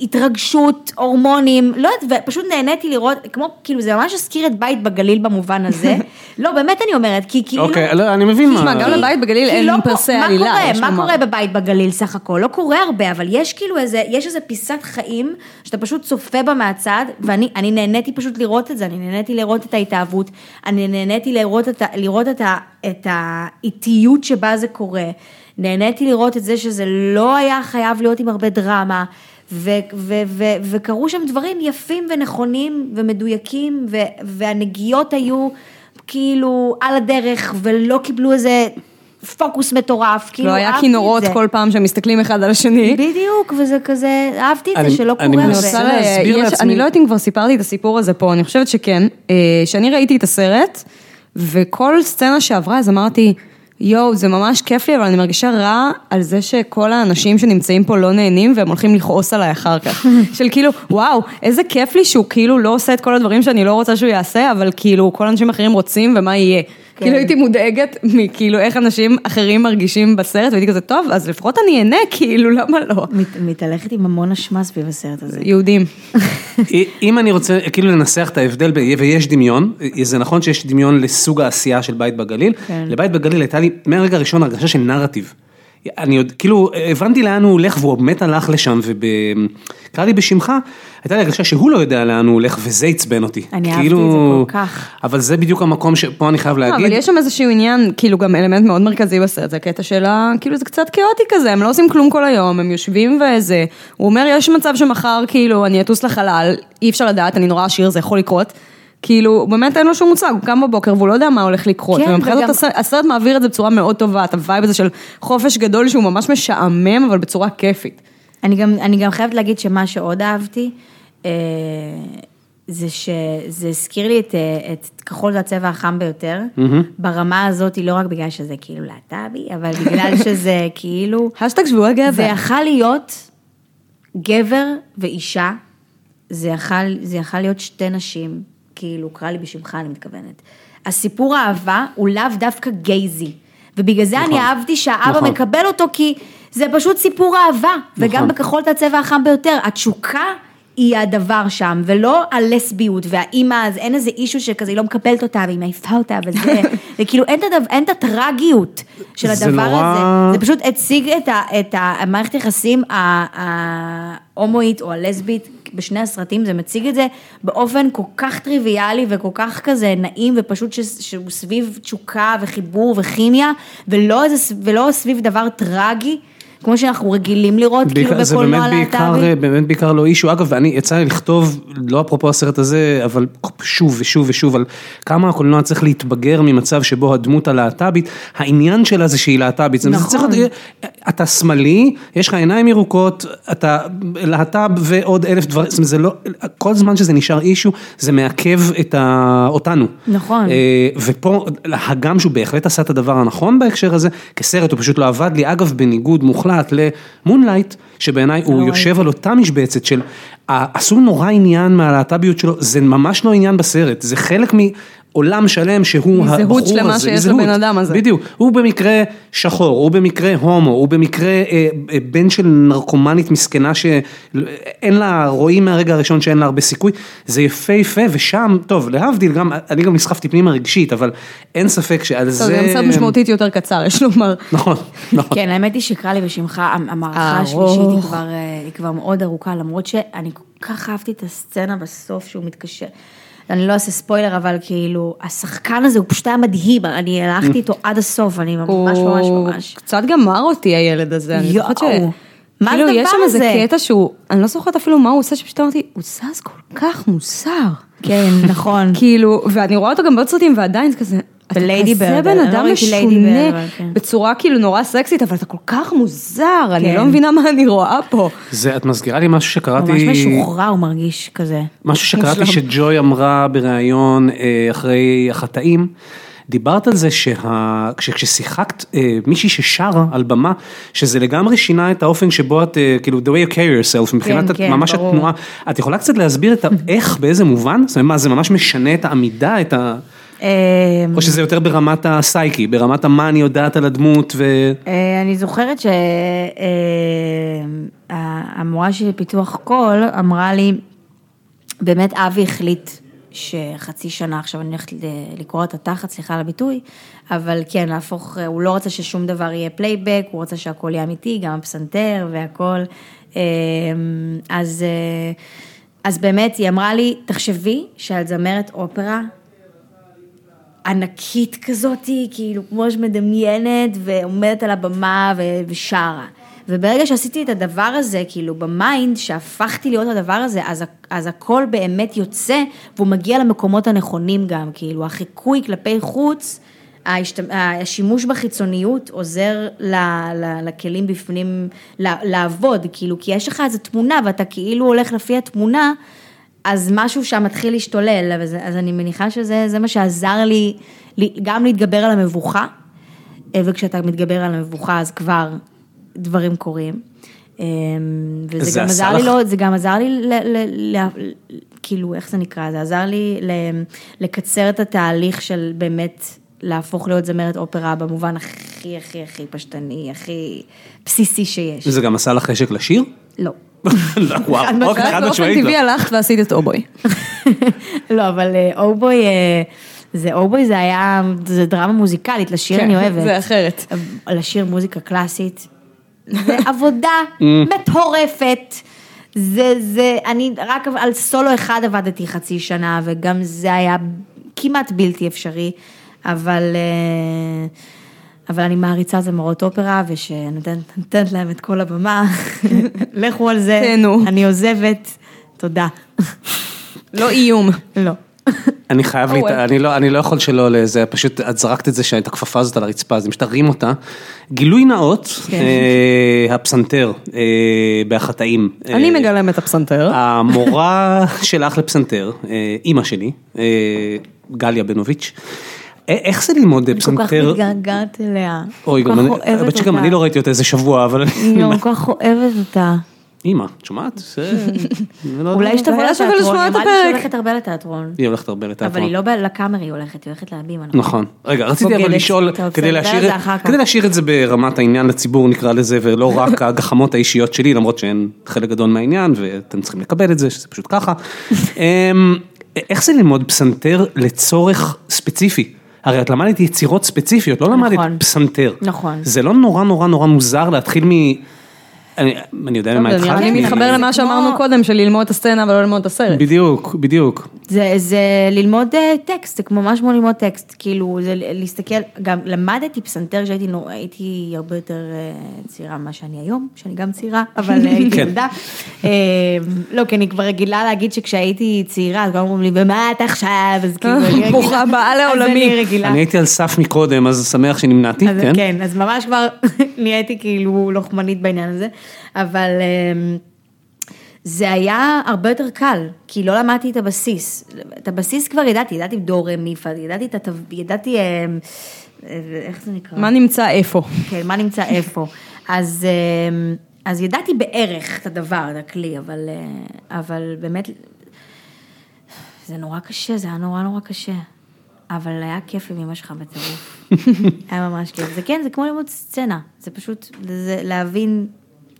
התרגשות, הורמונים, לא יודעת, ופשוט נהניתי לראות, כמו, כאילו זה ממש הזכיר את בית בגליל במובן הזה, לא באמת אני אומרת, כי כאילו, אוקיי, לא, אני מבין מה... תשמע, גם לבית בגליל אין לא פר קורה- סה מה עלילה, קורה? מה. קורה בבית בגליל סך הכל? לא קורה הרבה, אבל יש כאילו איזה, יש איזה פיסת חיים שאתה פשוט צופה בה מהצד, ואני אני נהניתי פשוט לראות את זה, אני נהניתי לראות את ההתאהבות, אני נהניתי לראות את, לראות את, את האיטיות שבה זה קורה, נהניתי לראות את זה שזה לא היה חייב להיות עם הרבה דרמה. ו- ו- ו- וקרו שם דברים יפים ונכונים ומדויקים ו- והנגיעות היו כאילו על הדרך ולא קיבלו איזה פוקוס מטורף, כאילו לא היה אהבתי כינורות את זה. כל פעם שמסתכלים אחד על השני. בדיוק, וזה כזה, אהבתי את אני- זה שלא אני קורה אני מנסה להסביר יש- לעצמי- אני לא יודעת אם כבר סיפרתי את הסיפור הזה פה, אני חושבת שכן. אה, שאני ראיתי את הסרט, וכל סצנה שעברה, אז אמרתי, יואו, זה ממש כיף לי, אבל אני מרגישה רע על זה שכל האנשים שנמצאים פה לא נהנים, והם הולכים לכעוס עליי אחר כך. של כאילו, וואו, איזה כיף לי שהוא כאילו לא עושה את כל הדברים שאני לא רוצה שהוא יעשה, אבל כאילו כל האנשים אחרים רוצים, ומה יהיה. כן. כאילו הייתי מודאגת מכאילו איך אנשים אחרים מרגישים בסרט, והייתי כזה, טוב, אז לפחות אני אהנה, כאילו, למה לא? מת- מתהלכת עם המון אשמה סביב הסרט הזה. יהודים. אם אני רוצה כאילו לנסח את ההבדל, ב- ויש דמיון, זה נכון שיש דמיון לסוג העשייה של בית בגליל, כן. לבית בגליל הייתה לי מהרגע הראשון הרגשה של נרטיב. אני עוד, כאילו, הבנתי לאן הוא הולך והוא באמת הלך לשם, וקרא לי בשמך, הייתה לי הרגשה שהוא לא יודע לאן הוא הולך וזה עצבן אותי. אני אהבתי כאילו, את זה כל כך. אבל זה בדיוק המקום שפה אני חייב לא, להגיד. אבל יש שם איזשהו עניין, כאילו גם אלמנט מאוד מרכזי בסרט, זה הקטע של ה... כאילו זה קצת כאוטי כזה, הם לא עושים כלום כל היום, הם יושבים וזה. הוא אומר, יש מצב שמחר כאילו אני אטוס לחלל, אי אפשר לדעת, אני נורא עשיר, זה יכול לקרות. כאילו, באמת אין לו שום מושג, הוא קם בבוקר והוא לא יודע מה הולך לקרות. כן, ומבחינת וגם- הסרט, הסרט מעביר את זה בצורה מאוד טובה, את הווייב הזה של חופש גדול שהוא ממש משעמם, אבל בצורה כיפית. אני גם, אני גם חייבת להגיד שמה שעוד אהבתי, אה, זה שזה הזכיר לי את, אה, את כחול זה הצבע החם ביותר, ברמה הזאת, לא רק בגלל שזה כאילו להט"בי, אבל בגלל שזה כאילו, השטג שבוע זה גבר. יכל להיות גבר ואישה, זה יכל, זה יכל להיות שתי נשים, כאילו, קרא לי בשמך, אני מתכוונת. הסיפור האהבה הוא לאו דווקא גייזי, ובגלל זה נכון. אני אהבתי שהאבא נכון. מקבל אותו, כי זה פשוט סיפור אהבה, וגם נכון. בכחול את הצבע החם ביותר, התשוקה היא הדבר שם, ולא הלסביות והאימא, אז אין איזה אישו שכזה, היא לא מקבלת אותה, והיא מעיפה אותה, וזה, וכאילו אין את, הדבר, אין את הטרגיות של זה הדבר נורא- הזה, זה פשוט הציג את, ה, את המערכת יחסים ההומואית או הלסבית בשני הסרטים, זה מציג את זה באופן כל כך טריוויאלי וכל כך כזה נעים ופשוט ש, שהוא סביב תשוקה וחיבור וכימיה, ולא, איזה, ולא סביב דבר טרגי, כמו שאנחנו רגילים לראות כאילו בעיקר- זה בקולנוע באמת בעיקר, להט"בי. באמת בעיקר לא אישו, אגב, ואני יצא לי לכתוב, לא אפרופו הסרט הזה, אבל שוב ושוב ושוב, על כמה הקולנוע צריך להתבגר ממצב שבו הדמות הלהט"בית, העניין שלה זה שהיא להט"בית, זה נכון. צריך להיות, אתה שמאלי, יש לך עיניים ירוקות, אתה להט"ב ועוד אלף דברים, זאת אומרת, זה לא, כל זמן שזה נשאר אישו, זה מעכב את ה, אותנו. נכון. אה, ופה, הגם שהוא בהחלט עשה את הדבר הנכון בהקשר הזה, כסרט הוא פשוט לא עבד לי, אגב בניגוד מוחלט למונלייט, שבעיניי הוא יושב על אותה משבצת של, עשו נורא עניין מהלהט"ביות שלו, זה ממש לא עניין בסרט, זה חלק מעולם שלם שהוא הבחור הזה, שלמה שיש. לבן אדם הזה. בדיוק, הוא במקרה שחור, הוא במקרה הומו, הוא במקרה אה, אה, בן של נרקומנית מסכנה שאין לה, רואים מהרגע הראשון שאין לה הרבה סיכוי, זה יפהפה ושם, טוב להבדיל גם, אני גם נסחפתי פנימה רגשית, אבל אין ספק שעל טוב, זה... זה גם סרט משמעותית יותר קצר, יש לומר. נכון, נכון. כן, האמת היא שקרא לי בשמך, המערכה ארוך. השלישית היא כבר, אה, היא כבר מאוד ארוכה, למרות שאני כל כך אהבתי את הסצנה בסוף שהוא מתקשר. אני לא אעשה ספוילר, אבל כאילו, השחקן הזה הוא פשוט היה מדהים, אני הלכתי איתו עד הסוף, אני ממש ממש הוא ממש. קצת גמר אותי הילד הזה, אני זוכרת ש... מה כאילו, יש שם איזה? קטע שהוא, אני לא זוכרת אפילו מה הוא עושה, שפשוט אמרתי, הוא זז כל כך מוזר. כן, נכון. כאילו, ואני רואה אותו גם בעוד סרטים, ועדיין זה כזה, בליידי כזה ברד, בן אני לא אדם משונה, כן. בצורה כאילו נורא סקסית, אבל אתה כל כך מוזר, אני כן. לא מבינה מה אני רואה פה. זה, את מזכירה לי משהו שקראתי... ממש משוחרר הוא מרגיש כזה. משהו שקראתי. שג'וי אמרה בריאיון אה, אחרי החטאים, דיברת על זה שה... כש- כששיחקת אה, מישהי ששרה על במה, שזה לגמרי שינה את האופן שבו את, אה, כאילו, the way you carry yourself, מבחינת את- כן, ממש ברור. התנועה. את יכולה קצת להסביר את ה... איך, באיזה מובן? זאת אומרת, מה, זה ממש משנה את העמידה, את ה... אה, או שזה יותר ברמת הסייקי, ברמת המה אני יודעת על הדמות ו... אה, אני זוכרת שהמורה שלי לפיתוח קול אמרה לי, באמת אבי החליט שחצי שנה עכשיו אני הולכת לקרוע את התחת, סליחה על הביטוי, אבל כן, להפוך, הוא לא רצה ששום דבר יהיה פלייבק, הוא רצה שהכל יהיה אמיתי, גם הפסנתר והכל. אה, אז, אה, אז באמת, היא אמרה לי, תחשבי שאת זמרת אופרה, ענקית כזאתי, כאילו כמו שמדמיינת ועומדת על הבמה ו- ושרה. וברגע שעשיתי את הדבר הזה, כאילו ב mind, שהפכתי להיות הדבר הזה, אז, אז הכל באמת יוצא, והוא מגיע למקומות הנכונים גם, כאילו החיקוי כלפי חוץ, ההשת- השימוש בחיצוניות עוזר ל, ל, לכלים בפנים לעבוד, כאילו, כי יש לך איזו תמונה ואתה כאילו הולך לפי התמונה, אז משהו שם מתחיל להשתולל, אז, אז אני מניחה שזה זה מה שעזר לי, לי גם להתגבר על המבוכה, אה, וכשאתה מתגבר על המבוכה אז כבר דברים קורים. אה, וזה זה גם עזר לי, לך- לא, זה גם עזר לי, ל, ל, ל, כאילו, איך זה נקרא? זה עזר לי ל, לקצר את התהליך של באמת להפוך להיות זמרת אופרה במובן הכי הכי הכי פשטני, הכי בסיסי שיש. זה גם עשה לך חשק לשיר? לא. לא, וואו, חד אוקיי, חד באופן משמעית לא. טבעי הלכת ועשית את אובוי. לא, אבל אה, אובוי, אה, זה אובוי זה היה, זה דרמה מוזיקלית, לשיר אני אוהבת. כן, זה אחרת. לשיר מוזיקה קלאסית, זה עבודה מטורפת. זה, זה, אני רק על סולו אחד עבדתי חצי שנה, וגם זה היה כמעט בלתי אפשרי, אבל, אה, אבל אני מעריצה זמרות אופרה, ושנותנת להם את כל הבמה, לכו על זה, תהנו. אני עוזבת, תודה. לא איום. לא. אני חייב, Oh להת... אני, לא, אני לא יכול שלא לזה, פשוט את זרקת את זה, את הכפפה הזאת על הרצפה, אז אם שתרים אותה. גילוי נאות, כן. אה, הפסנתר אה, בחטאים. אני אה, מגלם את הפסנתר. המורה שלך לפסנתר, אה, אימא שלי, אה, גליה בנוביץ', איך זה ללמוד כל כך פסנתר? מתגעגעת אליה. אוי, גם אני, האמת שגם. אני לא ראיתי אותה איזה שבוע, אבל אני... אני כל כך אוהבת אותה. אימא, את שומעת? זה- אני לא. אולי שתבוא היה שווה לתיאטרון, לשמוע היא את אמרה לי הפרק. שהיא הולכת הרבה לתיאטרון. היא הולכת הרבה לתיאטרון. אבל היא לא לקאמרי היא הולכת, היא הולכת להבימה. נכון? נכון. רגע, רציתי אבל. לשאול, להשאיר את-. כדי להשאיר את זה ברמת העניין לציבור נקרא לזה, ולא רק הגחמות האישיות שלי, למרות שהן חלק גדול מהעניין, ואתם צריכים לקבל את זה, שזה פשוט ככה. אמ, איך זה ללמוד פסנתר לצורך ספציפי? הרי את למדת יצירות ספציפיות, לא למדת נכון. פסנתר. נכון. זה לא נורא נורא נורא מוזר להתחיל מ... אני אני יודע ממה נראה התחלתי. לי מתחבר למה שאמרנו קודם, של ללמוד את הסצנה ולא ללמוד את הסרט. בדיוק, בדיוק. זה, זה ללמוד אה, טקסט, זה כמו ממש כמו ללמוד טקסט, כאילו זה להסתכל, גם למדתי פסנתר כשהייתי הרבה יותר אה, צעירה ממה שאני היום, שאני גם צעירה, אבל אה, הייתי כן. ילדה. לא, כי אני כבר רגילה להגיד שכשהייתי צעירה, אז כבר אומרים לי, ומה את עכשיו? אז כאילו, אני רגילה. ברוכה הבאה לעולמי. אני רגילה. אני הייתי על סף מקודם, אז שמח שנמנעתי, כן? כן, אז ממש כבר נהייתי כאילו לוחמנית בעניין הזה, אבל אמ, זה היה הרבה יותר קל, כי לא למדתי את הבסיס. את הבסיס כבר ידעתי, ידעתי דור מיפה, ידעתי את התו... ידעתי, אמ, איך זה נקרא? מה נמצא איפה? כן, מה נמצא איפה. אז, אמ, אז ידעתי בערך את הדבר, את הכלי, אבל, אה, אבל באמת, זה נורא קשה, זה היה נורא נורא קשה. אבל היה כיף עם אמא שלך בטירוף. היה ממש כיף. זה כן, זה כמו ללמוד סצנה. זה פשוט, זה להבין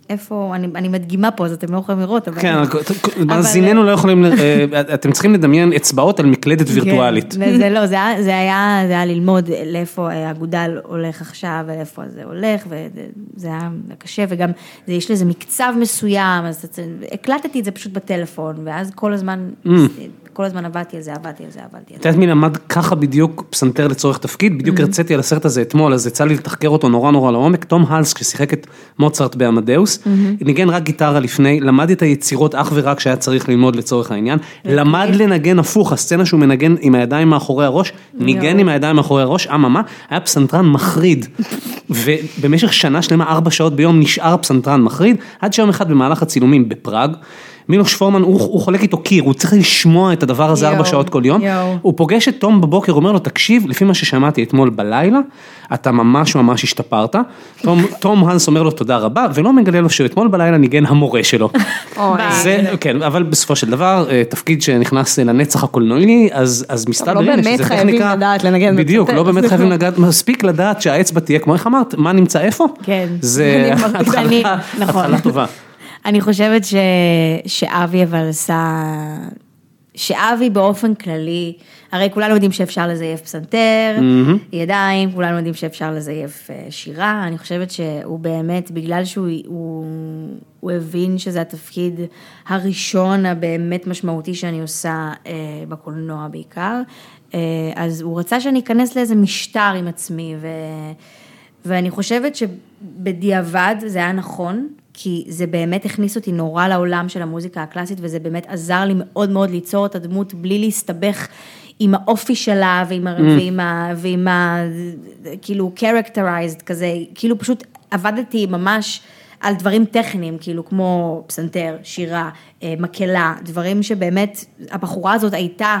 איפה, אני, אני מדגימה פה, אז אתם לא יכולים לראות, אבל... כן, אבל- מאזיננו לא יכולים, ל- אה, אתם צריכים לדמיין אצבעות על מקלדת וירטואלית. כן, זה לא, זה זה היה, זה היה ללמוד לאיפה האגודל הולך עכשיו ולאיפה זה הולך, וזה היה קשה, וגם זה, יש לזה מקצב מסוים, אז הקלטתי את זה פשוט בטלפון, ואז כל הזמן, כל הזמן עבדתי על זה, עבדתי על זה, עבדתי על את זה. יודעת מי למד ככה בדיוק פסנתר לצורך תפקיד? בדיוק הרציתי על הסרט הזה אתמול, אז יצא לי לתחקר אותו נורא נורא לעומק. תום האלס, כששיחק את מוצרט בעמדאוס. ניגן רק גיטרה לפני, למד את היצירות אך ורק שהיה צריך ללמוד לצורך העניין, אוקיי. למד לנגן הפוך, הסצנה שהוא מנגן עם הידיים מאחורי הראש, ניגן עם הידיים מאחורי הראש, אממה, היה פסנתרן מחריד. ובמשך שנה שלמה, ארבע שעות ביום, נשאר פסנתרן מחריד, עד שיום אחד במהלך הצילומים בפראג, מילוש פורמן, הוא, הוא חולק איתו קיר, הוא צריך לשמוע את הדבר הזה ארבע שעות כל יום. יואו. הוא פוגש את תום בבוקר, אומר לו, תקשיב, לפי מה ששמעתי אתמול בלילה, אתה ממש ממש השתפרת. תום, תום האנס אומר לו תודה רבה, ולא מגלה לו שאתמול בלילה ניגן המורה שלו. זה, כן, אבל בסופו של דבר, אה, תפקיד שנכנס לנצח הקולנועי, אז, אז מסתבר, לא באמת חייבים לדעת לנגן בדיוק, לא באמת חייבים לגעת, מספיק לדעת שהאצבע תהיה, כמו איך אמרת, מה נמצא איפה? כן. זה התחלה נכון. התחלה טובה. אני חושבת ש... שאבי אבל עשה... שאבי באופן כללי, הרי כולנו יודעים שאפשר לזייף פסנתר, ידיים, כולנו יודעים שאפשר לזייף אה, שירה, אני חושבת שהוא באמת, בגלל שהוא הוא, הוא הבין שזה התפקיד הראשון הבאמת משמעותי שאני עושה אה, בקולנוע בעיקר, אה, אז הוא רצה שאני אכנס לאיזה משטר עם עצמי, ו... ואני חושבת שבדיעבד זה היה נכון, כי זה באמת הכניס אותי נורא לעולם של המוזיקה הקלאסית, וזה באמת עזר לי מאוד מאוד ליצור את הדמות בלי להסתבך עם האופי שלה ועם ה... ועם ה... ועם ה... כאילו characterized כזה, כאילו פשוט עבדתי ממש על דברים טכניים, כאילו כמו פסנתר, שירה, אה, מקהלה, דברים שבאמת הבחורה הזאת הייתה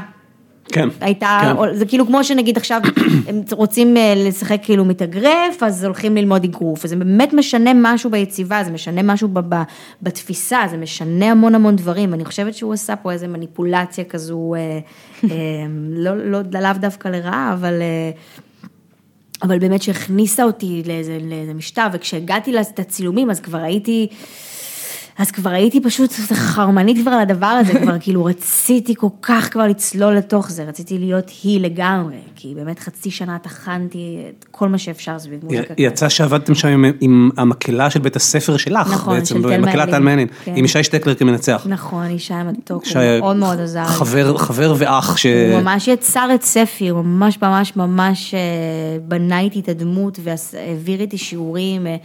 כן. הייתה, כן. זה כאילו כמו שנגיד עכשיו, הם רוצים אה, לשחק כאילו מתאגרף, אז הולכים ללמוד אגרוף, וזה באמת משנה משהו ביציבה, זה משנה משהו ב- ב- בתפיסה, זה משנה המון המון דברים, ואני חושבת שהוא עשה פה איזה מניפולציה כזו, אה, אה, לא, לא, לאו דווקא לרעה, אבל... אה, אבל באמת שהכניסה אותי לאיזה, לאיזה משטר, וכשהגעתי לצילומים אז כבר הייתי, אז כבר הייתי פשוט חרמנית כבר על הדבר הזה, כבר כאילו רציתי כל כך כבר לצלול לתוך זה, רציתי להיות היא לגמרי, כי באמת חצי שנה טחנתי את כל מה שאפשר סביב מוזיקה. יצא שעבדתם שם עם, עם המקהלה של בית הספר שלך, נכון, בעצם, של תל מקהלת. טל מעלין, כן. עם ישי שטקלר כמנצח. נכון, איש היה מתוק, הוא מאוד מאוד עזר. חבר, חבר ואח ש... הוא ממש יצר את ספי, הוא ממש ממש ממש אה, בנה איתי את הדמות והעביר איתי שיעורים, אה,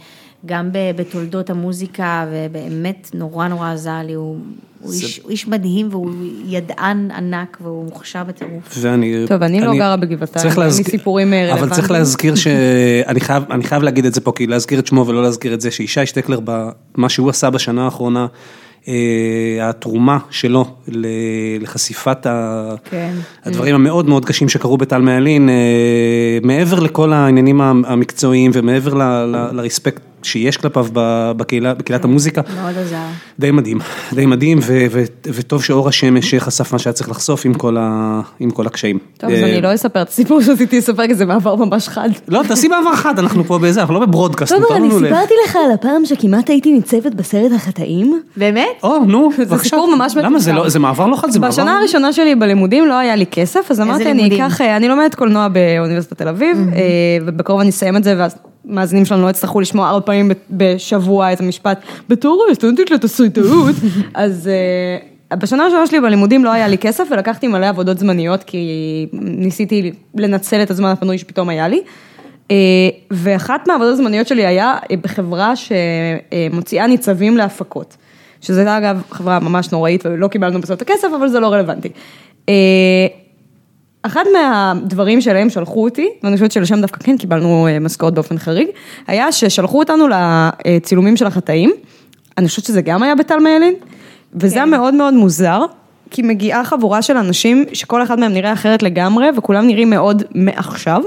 גם ב- בתולדות המוזיקה, ובאמת נורא נורא עזר לי, הוא הוא איש- הוא איש מדהים והוא ידען ענק והוא מוכשר בטירוף. ואני... טוב, אני לא גרה בגבעתיים, אין לי להזכיר- סיפורים, אה, אבל צריך רלוונטיים. להזכיר שאני חייב, אני חייב להגיד את זה פה, כי להזכיר את שמו ולא להזכיר את זה, שישי שטקלר, במה שהוא עשה בשנה האחרונה, אה, התרומה שלו ל- לחשיפת ה- כן. הדברים המאוד מאוד קשים שקרו בטל מעלין, אה, מעבר לכל העניינים המקצועיים ומעבר ל- ל- לרספקט שיש כלפיו בקהילה, בקהילת המוזיקה. מאוד עזר. די מדהים, די מדהים, ו- ו- וטוב שאור השמש חשף מה שהיה צריך לחשוף עם כל, ה- עם כל הקשיים. טוב, אז אה, אני לא אספר את הסיפור שרציתי לספר, כי זה מעבר ממש חד. לא, תעשי בעבר חד, אנחנו פה בזה, אנחנו לא בברודקאסט, תומר, אני לנו ל... סיפרתי לך על הפעם שכמעט הייתי ניצבת בסרט החטאים? באמת? או, נו, זה בבקשה. סיפור ממש למה זה מקוצר. לא, זה מעבר לא חד, זה מעבר... בשנה הראשונה שלי בלימודים לא היה לי כסף, אז אמרתי אני? אקח, אה, אני לומדת קולנוע באוניברסיטת תל אביב, אה, ובקרוב אני אסיים את זה, ואז מאזינים שלנו לא יצטרכו לשמוע ארבע פעמים בשבוע את המשפט, בתור סטודנטית לתסריטאות, אז אה, בשנה הראשונה שלי בלימודים לא היה לי כסף, ולקחתי מלא עבודות זמניות, כי ניסיתי לנצל את הזמן הפנוי שפתאום היה לי. אה, ואחת מהעבודות הזמניות שלי היה אה, בחברה שמוציאה ניצבים להפקות. שזה הייתה אגב חברה ממש נוראית ולא קיבלנו בסוף את הכסף, אבל זה לא רלוונטי. אחד מהדברים שלהם שלחו אותי, ואני חושבת שלשם דווקא כן קיבלנו אה, משכורת באופן חריג, היה ששלחו אותנו לצילומים של החטאים, אני חושבת שזה גם היה בטל מיילין, וזה היה מאוד מאוד מוזר, כי מגיעה חבורה של אנשים שכל אחד מהם נראה אחרת לגמרי, וכולם נראים מאוד מעכשיו,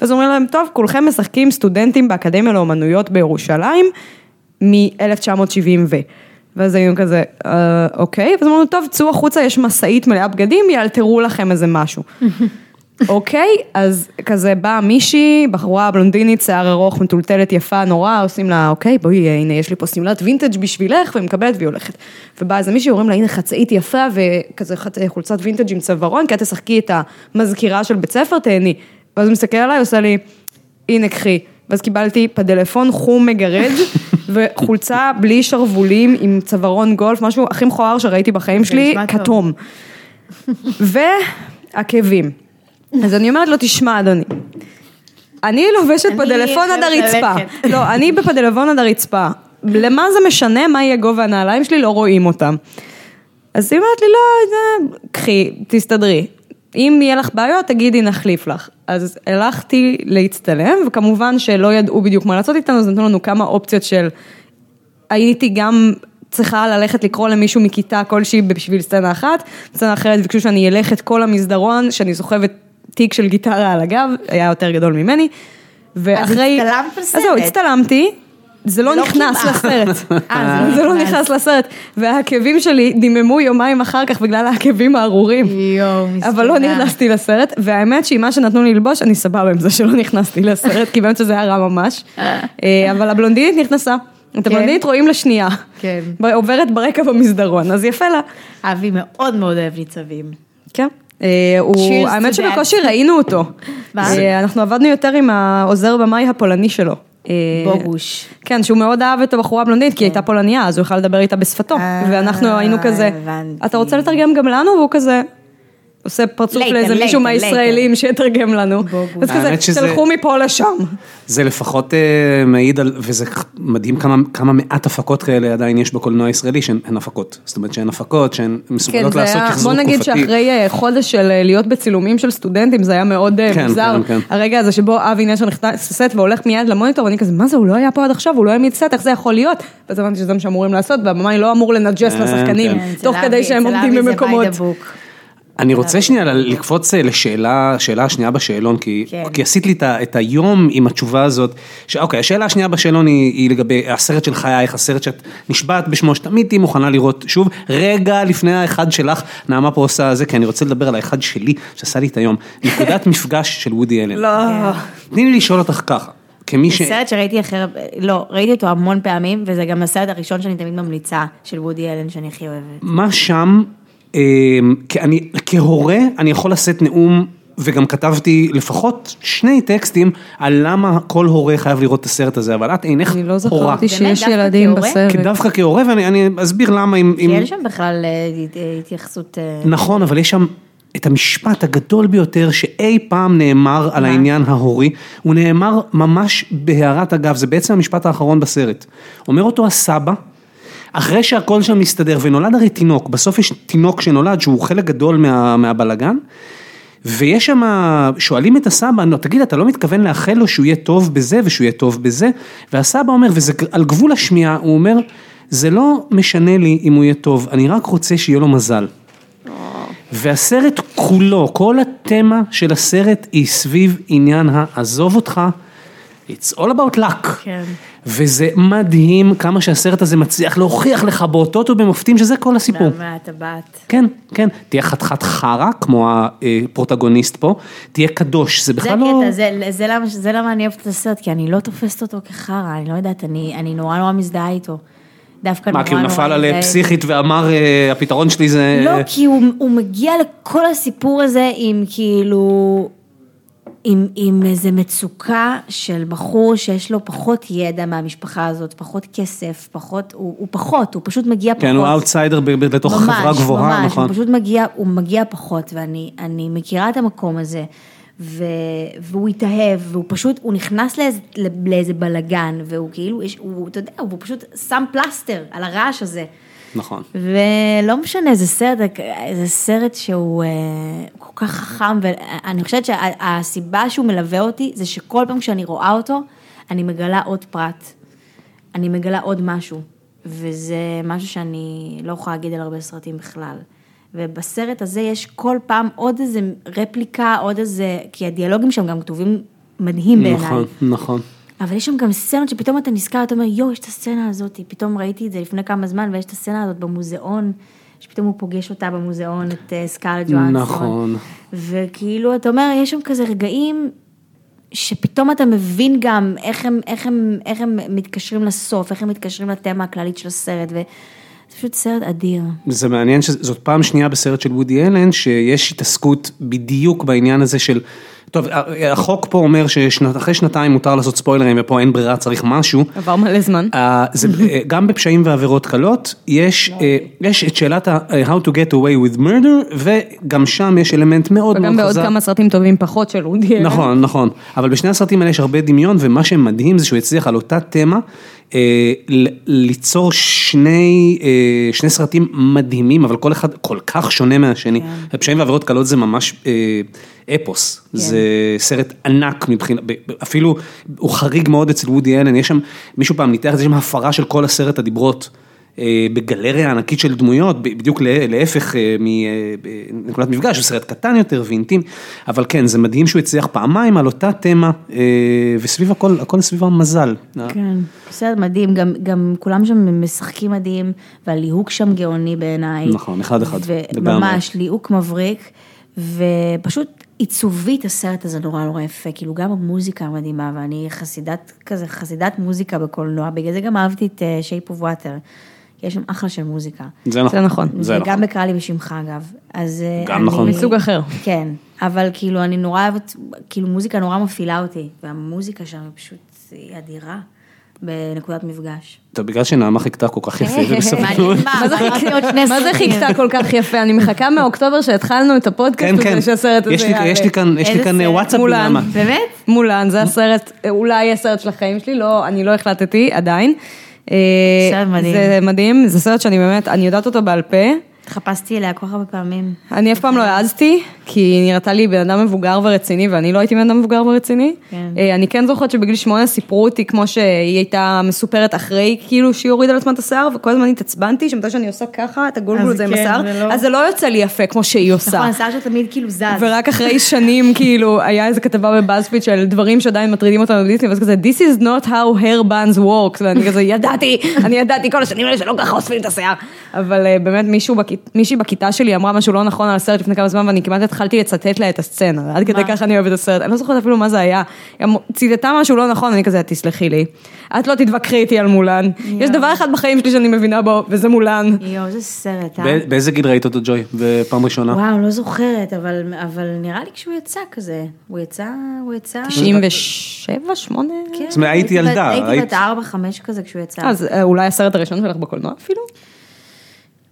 ואז אומרים להם, טוב, כולכם משחקים סטודנטים באקדמיה לאומנויות בירושלים, מ-1970 ו... ואז היינו כזה, "אה, אוקיי, ואז אמרנו, טוב, צאו החוצה, יש משאית מלאה בגדים, יאלתרו לכם איזה משהו. אוקיי, אז כזה באה מישהי, בחורה בלונדינית, שיער ארוך, מטולטלת יפה נורא, עושים לה, אוקיי, בואי, הנה, יש לי פה שמלת וינטג' בשבילך, והיא מקבלת והיא הולכת. ובאה איזה מישהי, אומרים לה, הנה חצאית יפה, וכזה חצ- חולצת וינטג' עם צווארון, כי את תשחקי את המזכירה של בית ספר, תהני. ואז הוא מסתכל עליי, עושה לי, הנה, קחי. ואז קיבלתי פדלפון חום מגרד, וחולצה בלי שרוולים עם צווארון גולף, משהו הכי מכוער שראיתי בחיים שלי. כתום. ועקבים. אז אני אומרת לו, תשמע אדוני, אני לובשת פדלפון עד הרצפה. לא, אני בפדלפון עד הרצפה. למה זה משנה מה יהיה גובה הנעליים שלי, לא רואים אותם. אז היא אומרת לי, לא, קחי, תסתדרי. אם יהיה לך בעיות, תגידי, נחליף לך. אז הלכתי להצטלם, וכמובן שלא ידעו בדיוק מה לעשות איתנו, אז נתנו לנו כמה אופציות של... הייתי גם צריכה ללכת לקרוא למישהו מכיתה כלשהי בשביל סצנה אחת, סצנה אחרת ביקשו שאני אלך את כל המסדרון, שאני סוחבת תיק של גיטרה על הגב, היה יותר גדול ממני. ואחרי... הצטלמת בסרט? אז זהו, הצטלמתי. זה לא לא נכנס כמעט. לסרט, אה, זה זה לא לא נכנס. נכנס לסרט, והעקבים שלי דיממו יומיים אחר כך בגלל העקבים הארורים. יואו, מסכנה. אבל לא נכנסתי לסרט, והאמת שעם מה שנתנו לי ללבוש, אני סבבה עם זה שלא נכנסתי לסרט, כי באמת שזה היה רע ממש. אה, אבל הבלונדינית נכנסה. את הבלונדינית רואים לשנייה. כן. עוברת ברקע במסדרון, אז יפה לה. אבי מאוד מאוד אוהב ניצבים. כן. אה, האמת שבקושי. ראינו אותו. מה? אה, אנחנו עבדנו יותר עם העוזר במאי הפולני שלו. אה, בוגוש. כן, שהוא מאוד אהב את הבחורה הבלונדינית, כי היא הייתה פולניה, אז הוא יכל לדבר איתה בשפתו. אה, ואנחנו היינו כזה. אתה רוצה לתרגם גם לנו? והוא כזה... עושה פרצוף לייטן, לאיזה מישהו לייטן, מהישראלים שיתרגם לנו. בוגו. אז כזה, האמת שזה- תלכו מפה לשם. זה לפחות אה, מעיד על, וזה מדהים כמה, כמה מעט הפקות כאלה עדיין יש בקולנוע הישראלי שהן הן הפקות. זאת אומרת שהן הפקות, שהן כן, מסוגלות זה לעשות היה, שחזור בוא תקופתי. נגיד שאחרי אה, חודש של אה, להיות בצילומים של סטודנטים, זה היה מאוד אה, כן, מוזר. כן, כן. הרגע הזה שבו אבי נשר נכנס לסט והולך מיד למוניטור, ואני כזה, מה זה, הוא לא היה פה עד עכשיו, הוא לא העמיד סט, איך זה יכול להיות? ואז הבנתי שזה מה שאמורים לעשות, והבמאי לא אמור לנג'ס כן, לשחקנים, כן. כן, אצל תוך אבי- כדי שהם אצל עומדים אבי זה במקומות. by the book. אני רוצה שנייה לקפוץ אה, לשאלה, השאלה השנייה בשאלון, כי, כן. כי עשית לי את, היום עם התשובה הזאת, ש, אוקיי, השאלה השנייה בשאלון היא, היא לגבי הסרט של חייך, הסרט שאת נשבעת בשמו, שתמיד תהיי מוכנה לראות שוב, רגע לפני האחד שלך, נעמה פה עושה זה, כי אני רוצה לדבר על האחד שלי, שעשה לי את היום, נקודת מפגש של וודי אלן. לא. תני לי לשאול אותך ככה, כמי ש... זה סרט שראיתי אחר, לא, ראיתי אותו המון פעמים, וזה גם הסרט הראשון שאני תמיד ממליצה, של וודי אלן, שאני הכי אוהבת. מה שם, כי אני, כהורה, אני יכול לשאת נאום, וגם כתבתי לפחות שני טקסטים, על למה כל הורה חייב לראות את הסרט הזה, אבל את אינך אני לא הורה. זכרתי שיש ילדים? בסרט. כי דווקא כהורה, ואני אני אסביר למה אם... כי אין שם בכלל אה, הת- התייחסות... אה, נכון, אבל יש שם את המשפט הגדול ביותר שאי פעם נאמר על? העניין ההורי, הוא נאמר ממש בהערת אגב, זה בעצם המשפט האחרון בסרט. אומר אותו הסבא, אחרי שהכל שם מסתדר, ונולד הרי תינוק, בסוף יש תינוק שנולד שהוא חלק גדול מה, מהבלגן, ויש שם, שואלים את הסבא, "נו, תגיד, אתה לא מתכוון לאחל לו שהוא יהיה טוב בזה ושהוא יהיה טוב בזה? והסבא אומר, וזה על גבול השמיעה, הוא אומר, זה לא משנה לי אם הוא יהיה טוב, אני רק רוצה שיהיה לו מזל. והסרט כולו, כל התמה של הסרט היא סביב עניין העזוב אותך, it's all about luck. כן. וזה מדהים כמה שהסרט הזה מצליח להוכיח לך באותות ובמופתים שזה כל הסיפור. נעמה הטבעת. כן, כן, תהיה חתיכת חרא כמו הפרוטגוניסט פה, תהיה קדוש, זה זה בכלל לא... קטע, זה, זה, למה, זה למה אני אוהבת את הסרט, כי אני לא תופסת אותו כחרא, אני לא יודעת, אני, אני נורא נורא מזדהה איתו. דווקא מה, נורא כי הוא נורא נפל על מזדהה. פסיכית ואמר אה, הפתרון שלי זה... לא, כי הוא, הוא מגיע לכל הסיפור הזה עם כאילו, עם, עם איזה מצוקה של בחור שיש לו פחות ידע מהמשפחה הזאת, פחות כסף, פחות, הוא, הוא פחות, הוא פשוט מגיע פחות. כן, הוא אאוטסיידר בתוך חברה גבוהה, ממש, נכון. הוא פשוט מגיע, הוא מגיע פחות, ואני אני מכירה את המקום הזה, ו, והוא התאהב, והוא פשוט, הוא נכנס לאיזה, לאיזה בלגן, והוא כאילו, יש, הוא, אתה יודע, הוא פשוט שם פלסטר על הרעש הזה. נכון. ולא משנה, זה סרט, זה סרט שהוא אה, כל כך חכם, ואני חושבת שהסיבה שהוא מלווה אותי, זה שכל פעם כשאני רואה אותו, אני מגלה עוד פרט, אני מגלה עוד משהו, וזה משהו שאני לא יכולה להגיד על הרבה סרטים בכלל. ובסרט הזה יש כל פעם עוד איזה רפליקה, עוד איזה, כי הדיאלוגים שם גם כתובים מדהים בעיניי. נכון, נכון. אבל יש שם גם סצנות שפתאום אתה נזכר, אתה אומר, יואו, יש את הסצנה הזאת, פתאום ראיתי את זה לפני כמה זמן, ויש את הסצנה הזאת במוזיאון, שפתאום הוא פוגש אותה במוזיאון, את אה, סקארלט ג'ואנסון. נכון. וכאילו, אתה אומר, יש שם כזה רגעים, שפתאום אתה מבין גם איך הם, איך הם, איך הם מתקשרים לסוף, איך הם מתקשרים לתמה הכללית של הסרט, וזה פשוט סרט אדיר. זה מעניין שזאת פעם שנייה בסרט של וודי אלן שיש התעסקות בדיוק בעניין הזה של, טוב, החוק פה אומר שאחרי שנתיים מותר לעשות ספוילרים ופה אין ברירה, צריך משהו. עבר מלא זמן. זה, אה, גם בפשעים ועבירות קלות, יש, אה, יש את שאלת ה- אה, How to get away with murder, וגם שם יש אלמנט מאוד מאוד וגם בעוד חזק. כמה סרטים טובים פחות של אודי. נכון, נכון, אבל בשני הסרטים האלה יש הרבה דמיון, ומה שמדהים זה שהוא הצליח על אותה תמה, ליצור שני, אה, שני סרטים מדהימים, אבל כל אחד כל כך שונה מהשני. פשעים ועבירות קלות זה ממש אה, אפוס, זה סרט ענק מבחינת, אפילו הוא חריג מאוד אצל וודי אלן, יש שם, מישהו פעם ניתח את זה, יש שם הפרה של כל עשרת הדיברות. אה, בגלריה ענקית של דמויות, בדיוק לה- להפך אה, מנקודת מפגש, הוא סרט קטן יותר ואינטימי, אבל כן, זה מדהים שהוא הצליח פעמיים על אותה תמה, אה, וסביב הכל, הכל סביב המזל. כן, סרט מדהים, גם, גם כולם שם משחקים מדהים, והליהוק שם גאוני בעיניי. נכון, אחד אחד. וממש, ליהוק מבריק, ופשוט עיצובית הסרט הזה נורא נורא יפה, כאילו גם המוזיקה מדהימה, ואני חסידת כזה, חסידת מוזיקה בקולנוע, בגלל זה גם אהבתי את אה, Shape of Water, כי יש שם אחלה של מוזיקה. זה נכון, זה נכון. זה וגם נכון. בקרא לי בשמך אגב, אז... אה, גם אני- נכון. מסוג אחר. כן, אבל כאילו אני נורא אוהבת, כאילו מוזיקה נורא מפעילה אותי, והמוזיקה שם היא פשוט היא אדירה בנקודת מפגש. טוב, בגלל שנעמה חיכתה כל כך יפה ובסבלנות. מה, זה חיכתה- כל כך יפה? אני מחכה מאוקטובר שהתחלנו את הפודקאסט כן, כן, הזה שהסרט הזה יש לי- יש לי כאן, סרט? וואטסאפ מולן. באמת? מולן, זה הסרט, אולי הסרט של החיים שלי, לא, אני לא החלטתי עדיין. אה, סרט מדהים. זה מדהים, זה סרט שאני באמת, אני יודעת אותו בעל פה. התחפשתי אליה כל כך הרבה פעמים. אני אף פעם לא העזתי, כי היא נראתה לי בן אדם מבוגר ורציני, ואני לא הייתי בן אדם מבוגר ורציני. כן. אה, אני כן זוכרת שבגיל שמונה סיפרו אותי כמו שהיא הייתה מסופרת אחרי, כאילו שהיא הורידה לעצמה את השיער, וכל הזמן התעצבנתי, שמתי שאני עושה ככה, את הגולגול הזה עם כן, השיער, זה לא- אז זה לא יוצא לי יפה כמו שהיא עושה. נכון, השיער שלה תמיד כאילו זז. ורק אחרי שנים, כאילו, היה איזה כתבה בבאזפיד של דברים שעדיין מטרידים אותנו בדיסני, ואז כזה, This is not how hair bands work, ואני כזה, ידעתי, אני ידעתי כל השנים האלה שלא ככה אוספים את השיער. אבל אה, באמת מישהו, בכ- מישהי בכיתה שלי אמרה משהו לא נכון על הסרט לפני כמה זמן, ואני כמעט התחלתי לצטט לה את הסצנה, עד כדי ככה אני אוהבת את הסרט, אני לא זוכרת אפילו מה זה היה. היא ציטטה משהו לא נכון, אני כזה, תסלחי לי, את לא תתווכחי איתי על מולן. יש דבר אחד בחיים שלי שאני מבינה בו, וזה מולן. יואו, איזה סרט, אה? באיזה גיל ראית אותו ג'וי? בפעם ראשונה? וואו, לא זוכרת, אבל, אבל נראה לי כשהוא יצא כזה. הוא יצא, הוא יצא... 97, 8? כן, זאת אומרת, הייתי בת- ילדה, הייתי היית- בת 4-5 כזה כשהוא יצא. אז אה, אולי הסרט הראשון שלך בקולנוע אפילו?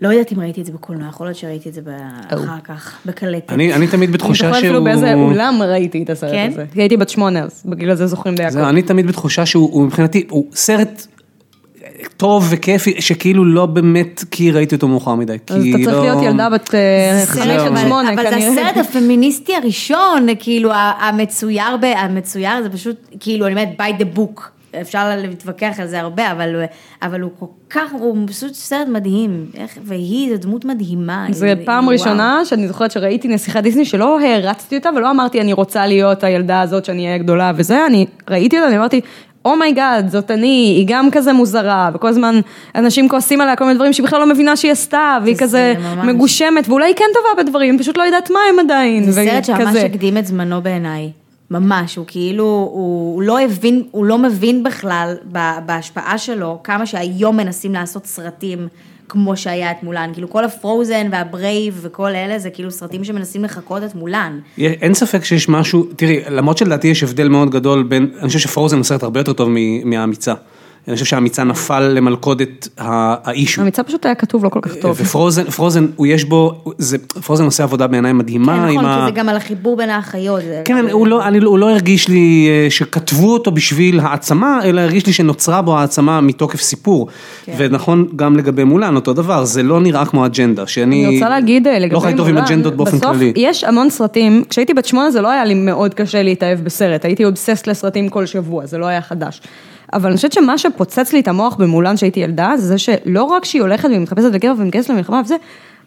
לא יודעת אם ראיתי את זה בקולנוע, יכול להיות שראיתי את זה אחר כך, בקלטת. אני אני תמיד אני בתחושה זוכרת שהוא... אפילו באיזה אולם ראיתי את הסרט כן? הזה. כי הייתי בת שמונה, אז בגיל הזה זוכרים די הכל. אני תמיד בתחושה שהוא הוא מבחינתי, הוא סרט, טוב וכיפי, שכאילו לא באמת כי ראיתי אותו מאוחר מדי. אז אתה צריך לא- להיות ילדה בת אה, זה חמש עד אבל- שמונה אבל זה. הסרט הפמיניסטי הראשון, כאילו המצויר, ב- המצויר זה פשוט, כאילו, אני אומרת, by the book. אפשר להתווכח על זה הרבה, אבל, אבל הוא כל כך, הוא פשוט סרט מדהים. איך, והיא, זו דמות מדהימה. היא- פעם וואו. ראשונה שאני זוכרת שראיתי נסיכת דיסני שלא הערצתי אותה ולא אמרתי אני רוצה להיות הילדה הזאת שאני אהיה גדולה וזה, אני ראיתי אותה, אני אמרתי, oh my god, זאת אני, היא גם כזה מוזרה, וכל הזמן אנשים כועסים עליה כל מיני דברים שהיא בכלל לא מבינה שהיא עשתה, והיא זה כזה ממש. מגושמת, ואולי היא כן טובה בדברים, פשוט לא יודעת מה הם עדיין. זה סרט שממש. הקדים את זמנו בעיניי. ממש, הוא כאילו, הוא, לא הבין, הוא לא מבין בכלל בהשפעה שלו, כמה שהיום מנסים לעשות סרטים כמו שהיה את מולן. כאילו כל ה Frozen וה Brave וכל אלה, זה כאילו סרטים שמנסים לחקות את מולן. אין ספק שיש משהו, תראי, למרות שלדעתי יש הבדל מאוד גדול בין, אני חושב ש Frozen הוא סרט הרבה יותר טוב מהאמיצה. אני חושב שהאמיצה נפל למלכודת ה issue. האמיצה פשוט היה כתוב לא כל כך טוב. ו Frozen, Frozen, הוא יש בו, זה, Frozen עושה עבודה בעיניי מדהימה. כן, נכון, ה- כי זה גם על החיבור בין האחיות. זה- כן, הוא לא, אני, הוא לא הרגיש לי אה, שכתבו אותו בשביל העצמה, אלא הרגיש לי שנוצרה בו העצמה מתוקף סיפור. כן. ונכון גם לגבי מולן, אותו דבר, זה לא נראה כמו אג'נדה, שאני אני רוצה להגיד אה, לגבי לא חי טוב עם מולן, אג'נדות באופן כללי. בסוף יש המון סרטים, כשהייתי בת שמונה זה לא היה לי מאוד קשה להתאהב בסרט, הייתי אובססט לסרטים כל שבוע, זה לא היה חדש. אבל אני חושבת שמה שפוצץ לי את המוח במולן שהייתי ילדה, זה זה שלא רק שהיא הולכת והיא מתחפשת לגבר ומתגייסת למלחמה וזה,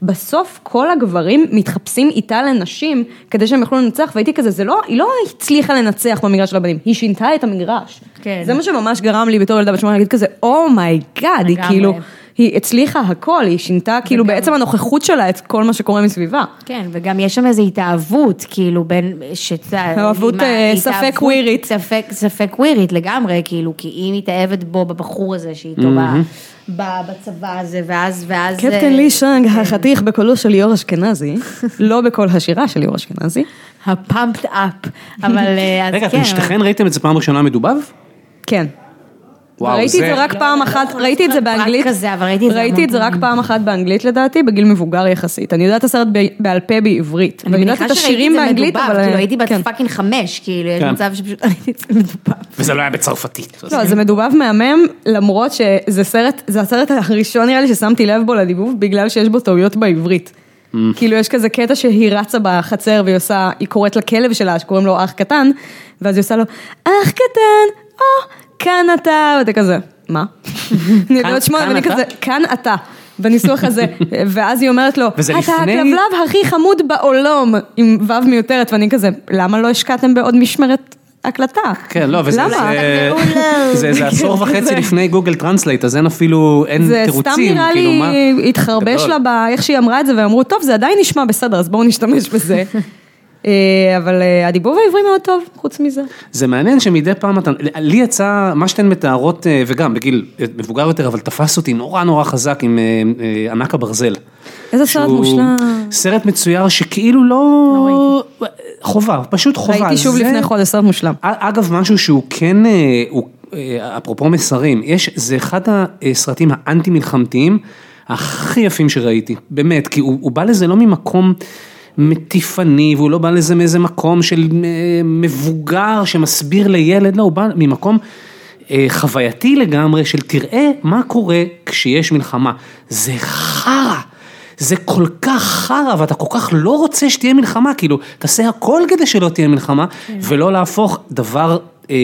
בסוף כל הגברים מתחפשים איתה לנשים כדי שהם יוכלו לנצח, והייתי כזה, זה לא, היא לא הצליחה לנצח במגרש של הבנים, היא שינתה את המגרש. כן. זה מה שממש גרם לי בתור ילדה בת שמונה להגיד כזה, oh my god, היא לגמרי. כאילו, היא הצליחה הכל, היא שינתה כאילו וגם- בעצם הנוכחות שלה את כל מה שקורה מסביבה. כן, וגם יש שם איזו התאהבות, כאילו, בין, שאתה... התאהבות, אה, ספק התאהבות- קווירית. ספק, ספק קווירית לגמרי, כאילו, כי היא מתאהבת בו, בבחור הזה, שאיתו ב- ב- בצבא הזה, ואז, ואז... קפטן אה, לי שאנג, החתיך בקולו של ליאור אשכנזי, לא בקול השירה של ליאור אשכנזי. ה pumped up, אבל אה, אז רגע, כן, אתם שתיכן ראיתם את זה פעם ראשונה מדובב? כן. וואו, ראיתי את זה- זה רק לא, פעם לא אחת, יכול ראיתי את זה באנגלית, כזה, אבל ראיתי את זה ראיתי את זה רק. פעם אחת באנגלית לדעתי, בגיל מבוגר יחסית. אני יודעת את הסרט ב- בעל פה בעברית. אני יודעת מניחה את שראיתי השירים את זה באנגלית, מדובב, אבל... כאילו הייתי בת כן. fucking חמש, כאילו, יש כן. מצב שפשוט ראיתי את זה מדובב. וזה לא היה בצרפתית. לא, זה מדובב מהמם, למרות שזה סרט, זה הסרט הראשון נראה לי ששמתי לב בו לדיבוב, בגלל שיש בו טעויות בעברית. כאילו יש כזה קטע שהיא רצה בחצר והיא עושה, היא קוראת לכלב שלה שקוראים לו אח קטן, ואז היא עושה לו, אח קטן, או, כאן אתה, ואתה כזה, מה? אני יודעת כאן ואני? כזה, כאן אתה. בניסוח הזה, ואז היא אומרת לו, אתה לפני- הכלבלב הכי חמוד בעולם, עם ו' מיותרת, ואני כזה, למה לא השקעתם בעוד משמרת הקלטה? כן, לא, וזה למה? זה- מעולה. זה- זה עשור וחצי זה- לפני Google Translate, אז אין אפילו, אין זה תירוצים, סתם נראה כאילו לי, מה? התחרבש. לה באיך שהיא אמרה את זה, ואמרו, טוב, זה עדיין נשמע בסדר, אז בואו נשתמש בזה. אה, אבל אה, הדיבוב העברי מאוד טוב, חוץ מזה. זה מעניין שמדי פעם אתה, לי יצא, מה שאתן מתארות, אה, וגם בגיל מבוגר יותר, אבל תפס אותי נורא נורא חזק עם ענק הברזל. איזה סרט מושלם. סרט מצויר שכאילו לא... חובה, פשוט חובה. ראיתי שוב זה- לפני חודש, סרט מושלם. אגב, משהו שהוא כן, הוא, אפרופו מסרים, יש, זה אחד הסרטים האנטי מלחמתיים הכי יפים שראיתי, באמת, כי הוא, הוא בא לזה לא ממקום מטיפני, והוא לא בא לזה מאיזה מקום של אה, מבוגר שמסביר לילד, לא, הוא בא ממקום אה, חווייתי לגמרי של תראה מה קורה כשיש מלחמה, זה חרא. זה כל כך חרא ואתה כל כך לא רוצה שתהיה מלחמה, כאילו, תעשה הכל כדי שלא תהיה מלחמה, ולא להפוך דבר אה,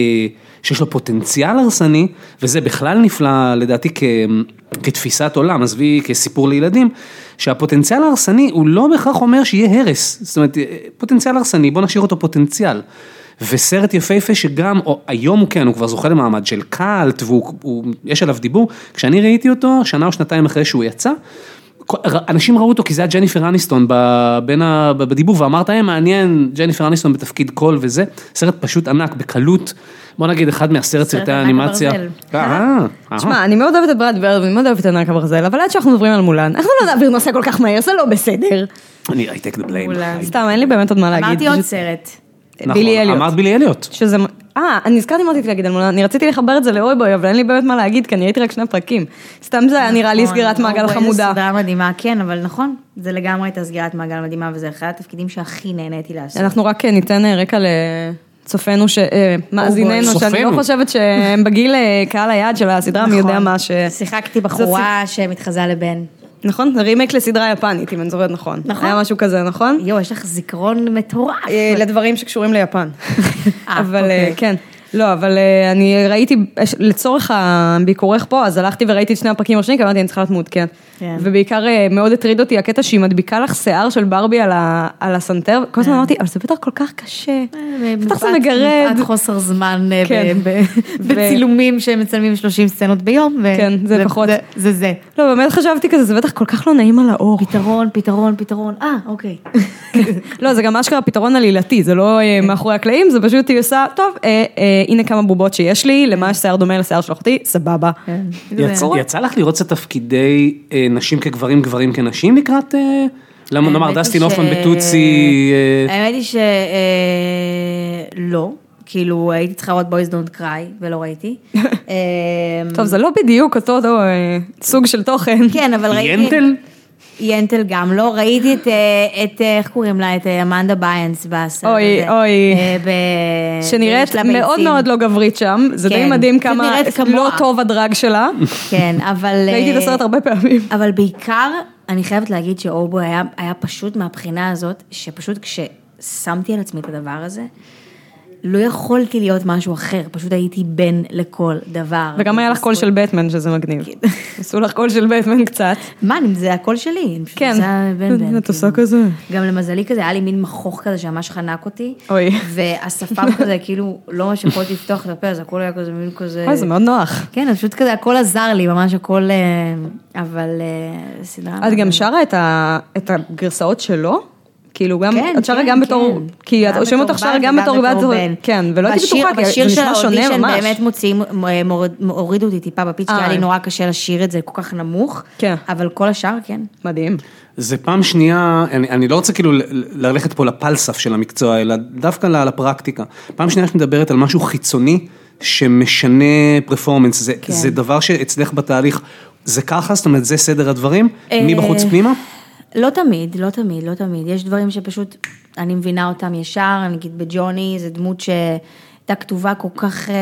שיש לו פוטנציאל הרסני, וזה בכלל נפלא לדעתי כ, כתפיסת עולם, עזבי כסיפור לילדים, שהפוטנציאל ההרסני הוא לא בהכרח אומר שיהיה הרס, זאת אומרת, פוטנציאל הרסני, בוא נשאיר אותו פוטנציאל. וסרט יפהפה שגם, או היום הוא כן, הוא כבר זוכה למעמד של קאלט, ויש עליו דיבור, כשאני ראיתי אותו, שנה או שנתיים אחרי שהוא יצא, אנשים ראו אותו כי זה היה ג'ניפר אניסטון בדיבור ואמרת, אה מעניין, ג'ניפר אניסטון בתפקיד קול וזה, סרט פשוט ענק, בקלות, בוא נגיד אחד מעשרת סרט סרטי האנימציה. אה, אה, אה. תשמע, אני מאוד אוהבת את בראד בירד ואני מאוד אוהבת את ענק הברזל, אבל עד שאנחנו מדברים על מולן, אנחנו לא נעביר נושא כל כך מהר, זה לא בסדר. אני, I take the blame. סתם, אין לי באמת עוד מה להגיד. אמרתי עוד סרט. נכון, בילי אליוט. אמרת בילי אליוט. שזה, אה, אני נזכרתי מה רציתי להגיד על מולן, אני רציתי לחבר את זה לאוי בוי, אבל אין לי באמת מה להגיד, כי אני ראיתי רק שני פרקים. סתם זה היה נראה לי נכון, סגירת מעגל אוי, חמודה. איזה סדרה מדהימה, כן, אבל נכון, זה לגמרי הייתה סגירת מעגל מדהימה, וזה אחד התפקידים שהכי נהניתי לעשות. אנחנו רק ניתן אה, רקע צופינו, ש- אה, מאזיננו, שאני לא. חושבת שהם בגיל אה, קהל היעד של הסדרה, מי יודע מה ש... שיחקתי בחורה שמתחזה לבן. נכון? זה רימייק לסדרה יפנית, אם אני זוכרת נכון. נכון. היה משהו כזה, נכון? יואו, יש לך זיכרון מטורף. אה, לדברים שקשורים ליפן. אה, אבל אוקיי. אה, כן. לא, אבל אני ראיתי, לצורך הביקורך פה, אז הלכתי וראיתי את שני הפרקים הראשונים, כי אמרתי, אני צריכה להיות מעודכנת. כן. ובעיקר אה, מאוד הטריד אותי הקטע שהיא מדביקה לך שיער של ברבי על ה- על הסנטר, כל הזמן אמרתי, אבל זה בטח כל כך קשה. בטח זה מגרד. מפאת חוסר זמן אה, כן. ב- ב- ו- בצילומים שמצלמים 30 סצנות ביום. ו- כן, זה פחות. זה- זה זה. לא, באמת חשבתי כזה, זה בטח כל כך לא נעים על האור. פתרון, פתרון, פתרון. אה, אוקיי. לא, זה גם אשכרה פתרון עלילתי, זה לא אה, מאחורי הקלעים, זה פשוט היא עושה, טוב, אה, אה, הנה כמה בובות שיש לי, למה יש שיער דומה לשיער של אחותי, סבבה. יצא לך לראות קצת תפקידי אה, נשים כגברים, גברים כנשים לקראת, אה, למה נאמר, דסטין ש- הופמן בטוצי, אה, האמת היא שלא, כאילו הייתי צריכה לראות בויז דונט קריי ולא ראיתי. טוב, זה לא בדיוק אותו אה, סוג של תוכן. כן, אבל ראיתי... ינטל? ינטל גם לא, ראיתי את, אה, את, אה, איך קוראים לה? את אה, אמנדה ביינס בסרט אוי, הזה. אוי. אה, ב- שנראית מאוד. מאוד לא גברית שם, זה די כן, מדהים פשוט כמה. לא טוב הדראג שלה. כן, אבל... ראיתי את הסרט הרבה פעמים. אבל בעיקר, אני חייבת להגיד שאורבו היה, היה פשוט מהבחינה הזאת, שפשוט כששמתי על עצמי את הדבר הזה, לא יכולתי להיות משהו אחר, פשוט הייתי בן לכל דבר. וגם היה לך קול של בטמן, שזה מגניב. עשו לך קול של בטמן קצת. מה, זה הקול שלי, כן, זה הבן בן. את עושה. כזה. גם למזלי כזה, היה לי מין מכוך כזה שממש חנק אותי. אוי. והשפם כזה, כאילו, לא ממש יכולתי לפתוח את הפה, אז הכל היה כזה מין כזה... אוי, זה מאוד נוח. כן, אז פשוט כזה, הכל עזר לי, ממש הכל... אה, אבל אה, סדרה... את גם שרה את הגרסאות שלו? כאילו גם, כן, את שרה כן, גם בתור, כן. כי את רושמת אותך שרה גם בתור בת, בן. כן, ולא הייתי בשיר- בטוחה, כי בשיר זה של נשמע שונה האודישן ממש. באמת מוציאים, הורידו אותי טיפה בפיץ, כי אה. היה לי נורא קשה לשיר את זה כל כך נמוך. כן. אבל כל השאר, כן. מדהים. זה פעם שנייה, אני, אני לא רוצה כאילו ללכת פה לפלסף של המקצוע, אלא דווקא ל- לפרקטיקה. פעם שנייה שאת מדברת על משהו חיצוני שמשנה פרפורמנס, זה, כן. זה דבר שאצלך בתהליך, זה ככה, זאת אומרת, זה סדר הדברים, אה, מבחוץ פנימה? לא תמיד, לא תמיד, לא תמיד. יש דברים שפשוט, אני מבינה אותם ישר, נגיד בג'וני, זו דמות שהייתה כתובה כל כך, אה,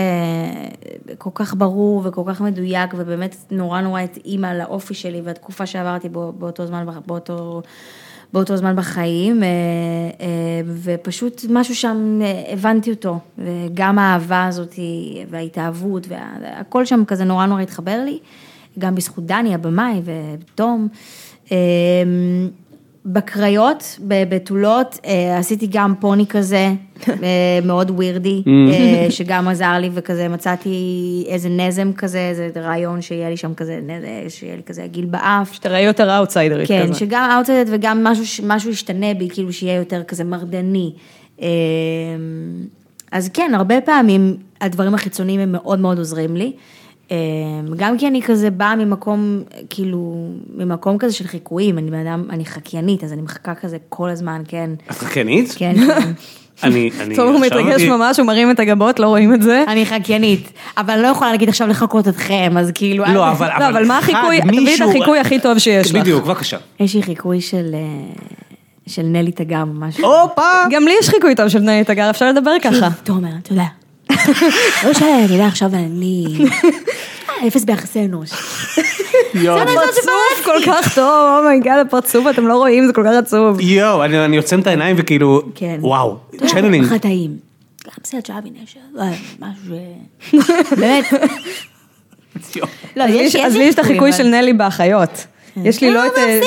כל כך ברור וכל כך מדויק, ובאמת נורא נורא התאימה לאופי שלי והתקופה שעברתי באותו זמן, באותו... באותו זמן בחיים, אה, אה, ופשוט משהו שם, הבנתי אותו, וגם האהבה הזאת וההתאהבות, והכל שם כזה נורא נורא התחבר לי, גם בזכות דני הבמאי ותום. אה, בקריות, בבתולות, אה, עשיתי גם פוני כזה, אה, מאוד weird י, אה, שגם עזר לי וכזה מצאתי איזה נזם כזה, איזה רעיון שיהיה לי שם כזה, שיהיה לי כזה עגיל באף. שתראה יותר אאוטסיידרית כן, כזה. שגם אאוטסיידר וגם משהו, משהו ישתנה בי, כאילו שיהיה יותר כזה מרדני. אה, אז כן, הרבה פעמים הדברים החיצוניים הם מאוד מאוד עוזרים לי. אה, גם כי אני כזה באה ממקום, כאילו, ממקום כזה של חיקויים, אני בן אדם, אני חקיינית, אז אני מחקה כזה כל הזמן, כן. את חקיינית? כן. אני, אני טוב, הוא עכשיו מתרגש ממש, הוא מרים את הגבות, לא רואים את זה. אני חקיינית, אבל אני לא יכולה להגיד עכשיו לחקות אתכם, אז כאילו... לא, אבל, לא, אבל מה החיקוי, תביאי את החיקוי הכי טוב שיש לך. בדיוק, בבקשה. יש לי חיקוי של, אה, של נלי תגר ממש. הופה! גם לי יש חיקוי טוב של נלי תגר, אפשר לדבר ככה. תומר, אתה יודע. לא שאני, יודע, עכשיו אני... אה, אפס ביחסי אנוש. יואו, פרצוף כל כך טוב, oh my god, הפרצוף, אתם לא רואים, זה כל כך עצוב. יואו, אני אני עוצם את העיניים וכאילו, כן. וואו, אתה יודע, צ'נלינג. לך טעים. גם סרט של אבי נשר, לא, משהו ש... באמת. לא, אז לי יש- לי יש את החיקוי של נלי באחיות. יש לי אה, לא את... אה,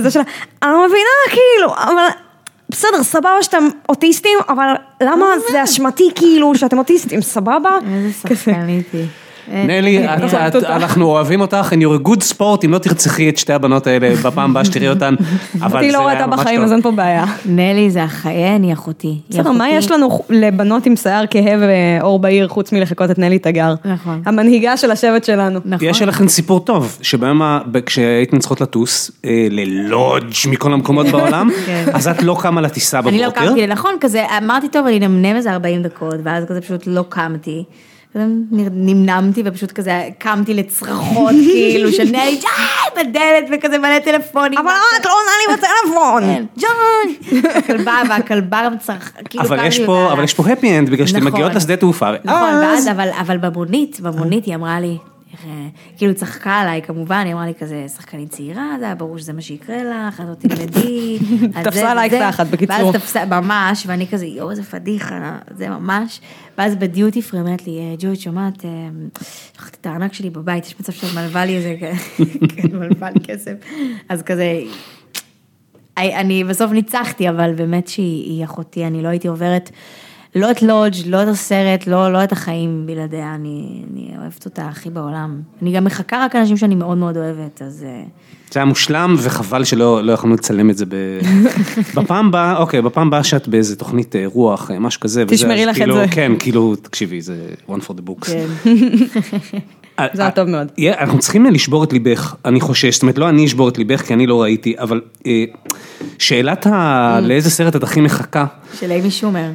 זה שלה, אני לא מבינה, כאילו, אבל... בסדר, סבבה שאתם אוטיסטים, אבל למה זה אשמתי כאילו שאתם אוטיסטים, סבבה? איזה שחקנית היא. נלי, את- את- תודה. אנחנו אוהבים אותך, and you're a good sport, אם לא תרצחי את שתי הבנות האלה בפעם הבאה שתראי אותן, אבל אותי זה לא ראתה בחיים. אז אין פה בעיה. נלי זה החיין, היא אחותי. בסדר, מה. יש לנו לבנות עם שיער כהה ואור בהיר חוץ מלחכות את נלי תגר? נכון. המנהיגה של השבט שלנו. נכון. יש לכם סיפור טוב, שבהם כשהייתן צריכות לטוס אה, ללודג' מכל המקומות בעולם, כן. אז את לא קמה לטיסה אני לא בבוקר. קמתי, נכון, כזה, אמרתי, טוב, אני אנמנם איזה 40 דקות, ואז כזה פשוט לא קמתי. נמנמתי ופשוט כזה קמתי לצרחות, כאילו, של נלי, בדלת, וכזה מלא טלפונים. אבל את לא עונה לי בטלפון. כן, ג'ון! הכלבה, והכלבה גם צרחה, כאילו, אבל יש פה, אותה. אבל יש פה happy end, בגלל שאתם נכון. מגיעות לשדה תעופה. נכון, אבל, אבל במונית, במונית היא אמרה לי, אה, כאילו צחקה עליי כמובן, היא אמרה לי כזה, שחקנית צעירה, זה היה ברור שזה מה שיקרה לך, את לא תלמדי. תפסה עלייך. תחת, בקיצור. ואז תפסה, ממש, ואני כזה, יואו, איזה פדיחה, זה ממש. ואז בדיוטי פרי אומרת לי, "אה, ג'וי, את שומעת, אה, שכחתי את הארנק שלי בבית, יש מצב שאת מלווה לי איזה, כן, מלווה לי כסף. אז כזה, אני- בסוף ניצחתי, אבל באמת שהיא היא אחותי, אני לא הייתי עוברת לא את לודג', לא את הסרט, לא, לא את החיים בלעדיה, אני, אני אוהבת אותה הכי בעולם. אני גם מחכה רק אנשים שאני מאוד מאוד אוהבת, אז... אה, זה היה מושלם וחבל שלא לא יכולנו לצלם את זה ב... בפעם הבאה, אוקיי, בפעם הבאה שאת באיזה תוכנית אה, רוח, אה, משהו כזה. תשמרי לך את כאילו, זה. כן, כאילו, תקשיבי, זה one for the books. כן. זה היה טוב מאוד. יהיה- אנחנו צריכים לשבור את ליבך, אני חושש, זאת אומרת, לא אני אשבור את ליבך, כי אני לא ראיתי, אבל שאלת ה... לאיזה סרט את הכי מחכה, של אימי שומר.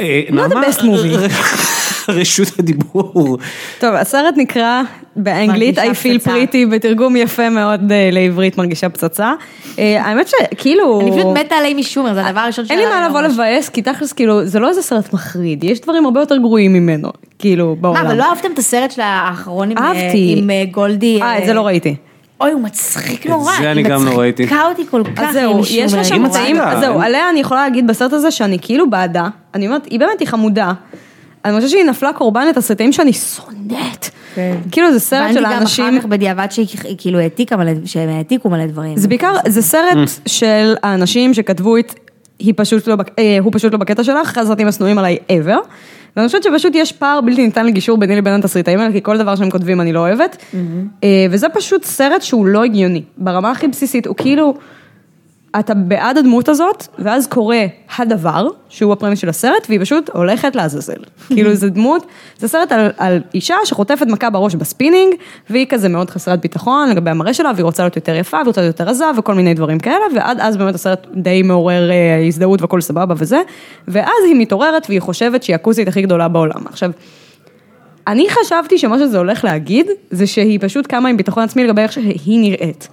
אה, Not the נעמה, best movie. רשות הדיבור. טוב, הסרט נקרא באנגלית I feel pretty, בתרגום יפה מאוד אה, לעברית מרגישה פצצה. אה, האמת שכאילו... אני פשוט מתה על אימי שומר, זה הדבר הראשון אין לי מה לבוא. לבאס, כי תכלס כאילו, זה לא איזה סרט מחריד, יש דברים הרבה יותר גרועים ממנו, כאילו, מה, בעולם. אבל לא אהבתם את הסרט של האחרון עם, אה, אה, גולדי? אה, את זה לא ראיתי. אוי, הוא מצחיק נורא. זה אני היא גם לא ראיתי. מצחיקה אותי כל כך, אז זהו, יש לה שם היא. אז זהו, עליה אני יכולה להגיד בסרט הזה שאני כאילו בעדה, אני אומרת, היא באמת, היא חמודה. אני חושבת שהיא נפלה קורבן לתסריטאים שאני שונאת. כן. כאילו זה סרט של הבנתי האנשים... גם אחר כך בדיעבד שהיא היא כאילו העתיקה מלא, שהם העתיקו מלא דברים. זה בעיקר, זה סרט של האנשים שכתבו את, היא פשוט לא, בק- אה, הוא פשוט לא בקטע שלך, אחד הסרטים השנואים עליי ever. ואני חושבת שפשוט יש פער בלתי ניתן לגישור ביני לבין התסריטאים האלה, כי כל דבר שהם כותבים אני לא אוהבת. אה, וזה פשוט סרט שהוא לא הגיוני, ברמה הכי בסיסית, הוא כאילו, אתה בעד הדמות הזאת, ואז קורה הדבר, שהוא ה premise של הסרט, והיא פשוט הולכת לעזאזל. כאילו זה דמות, זה סרט על, על אישה שחוטפת מכה בראש בספינינג, והיא כזה מאוד חסרת ביטחון לגבי המראה שלה, והיא רוצה להיות יותר יפה, והיא רוצה להיות יותר רזה, וכל מיני דברים כאלה, ועד אז באמת הסרט די מעורר אה, הזדהות והכל סבבה וזה, ואז היא מתעוררת והיא חושבת שהיא הכוסית הכי גדולה בעולם. עכשיו, אני חשבתי שמה שזה הולך להגיד, זה שהיא פשוט קמה עם ביטחון עצמי לגבי איך שהיא נראית.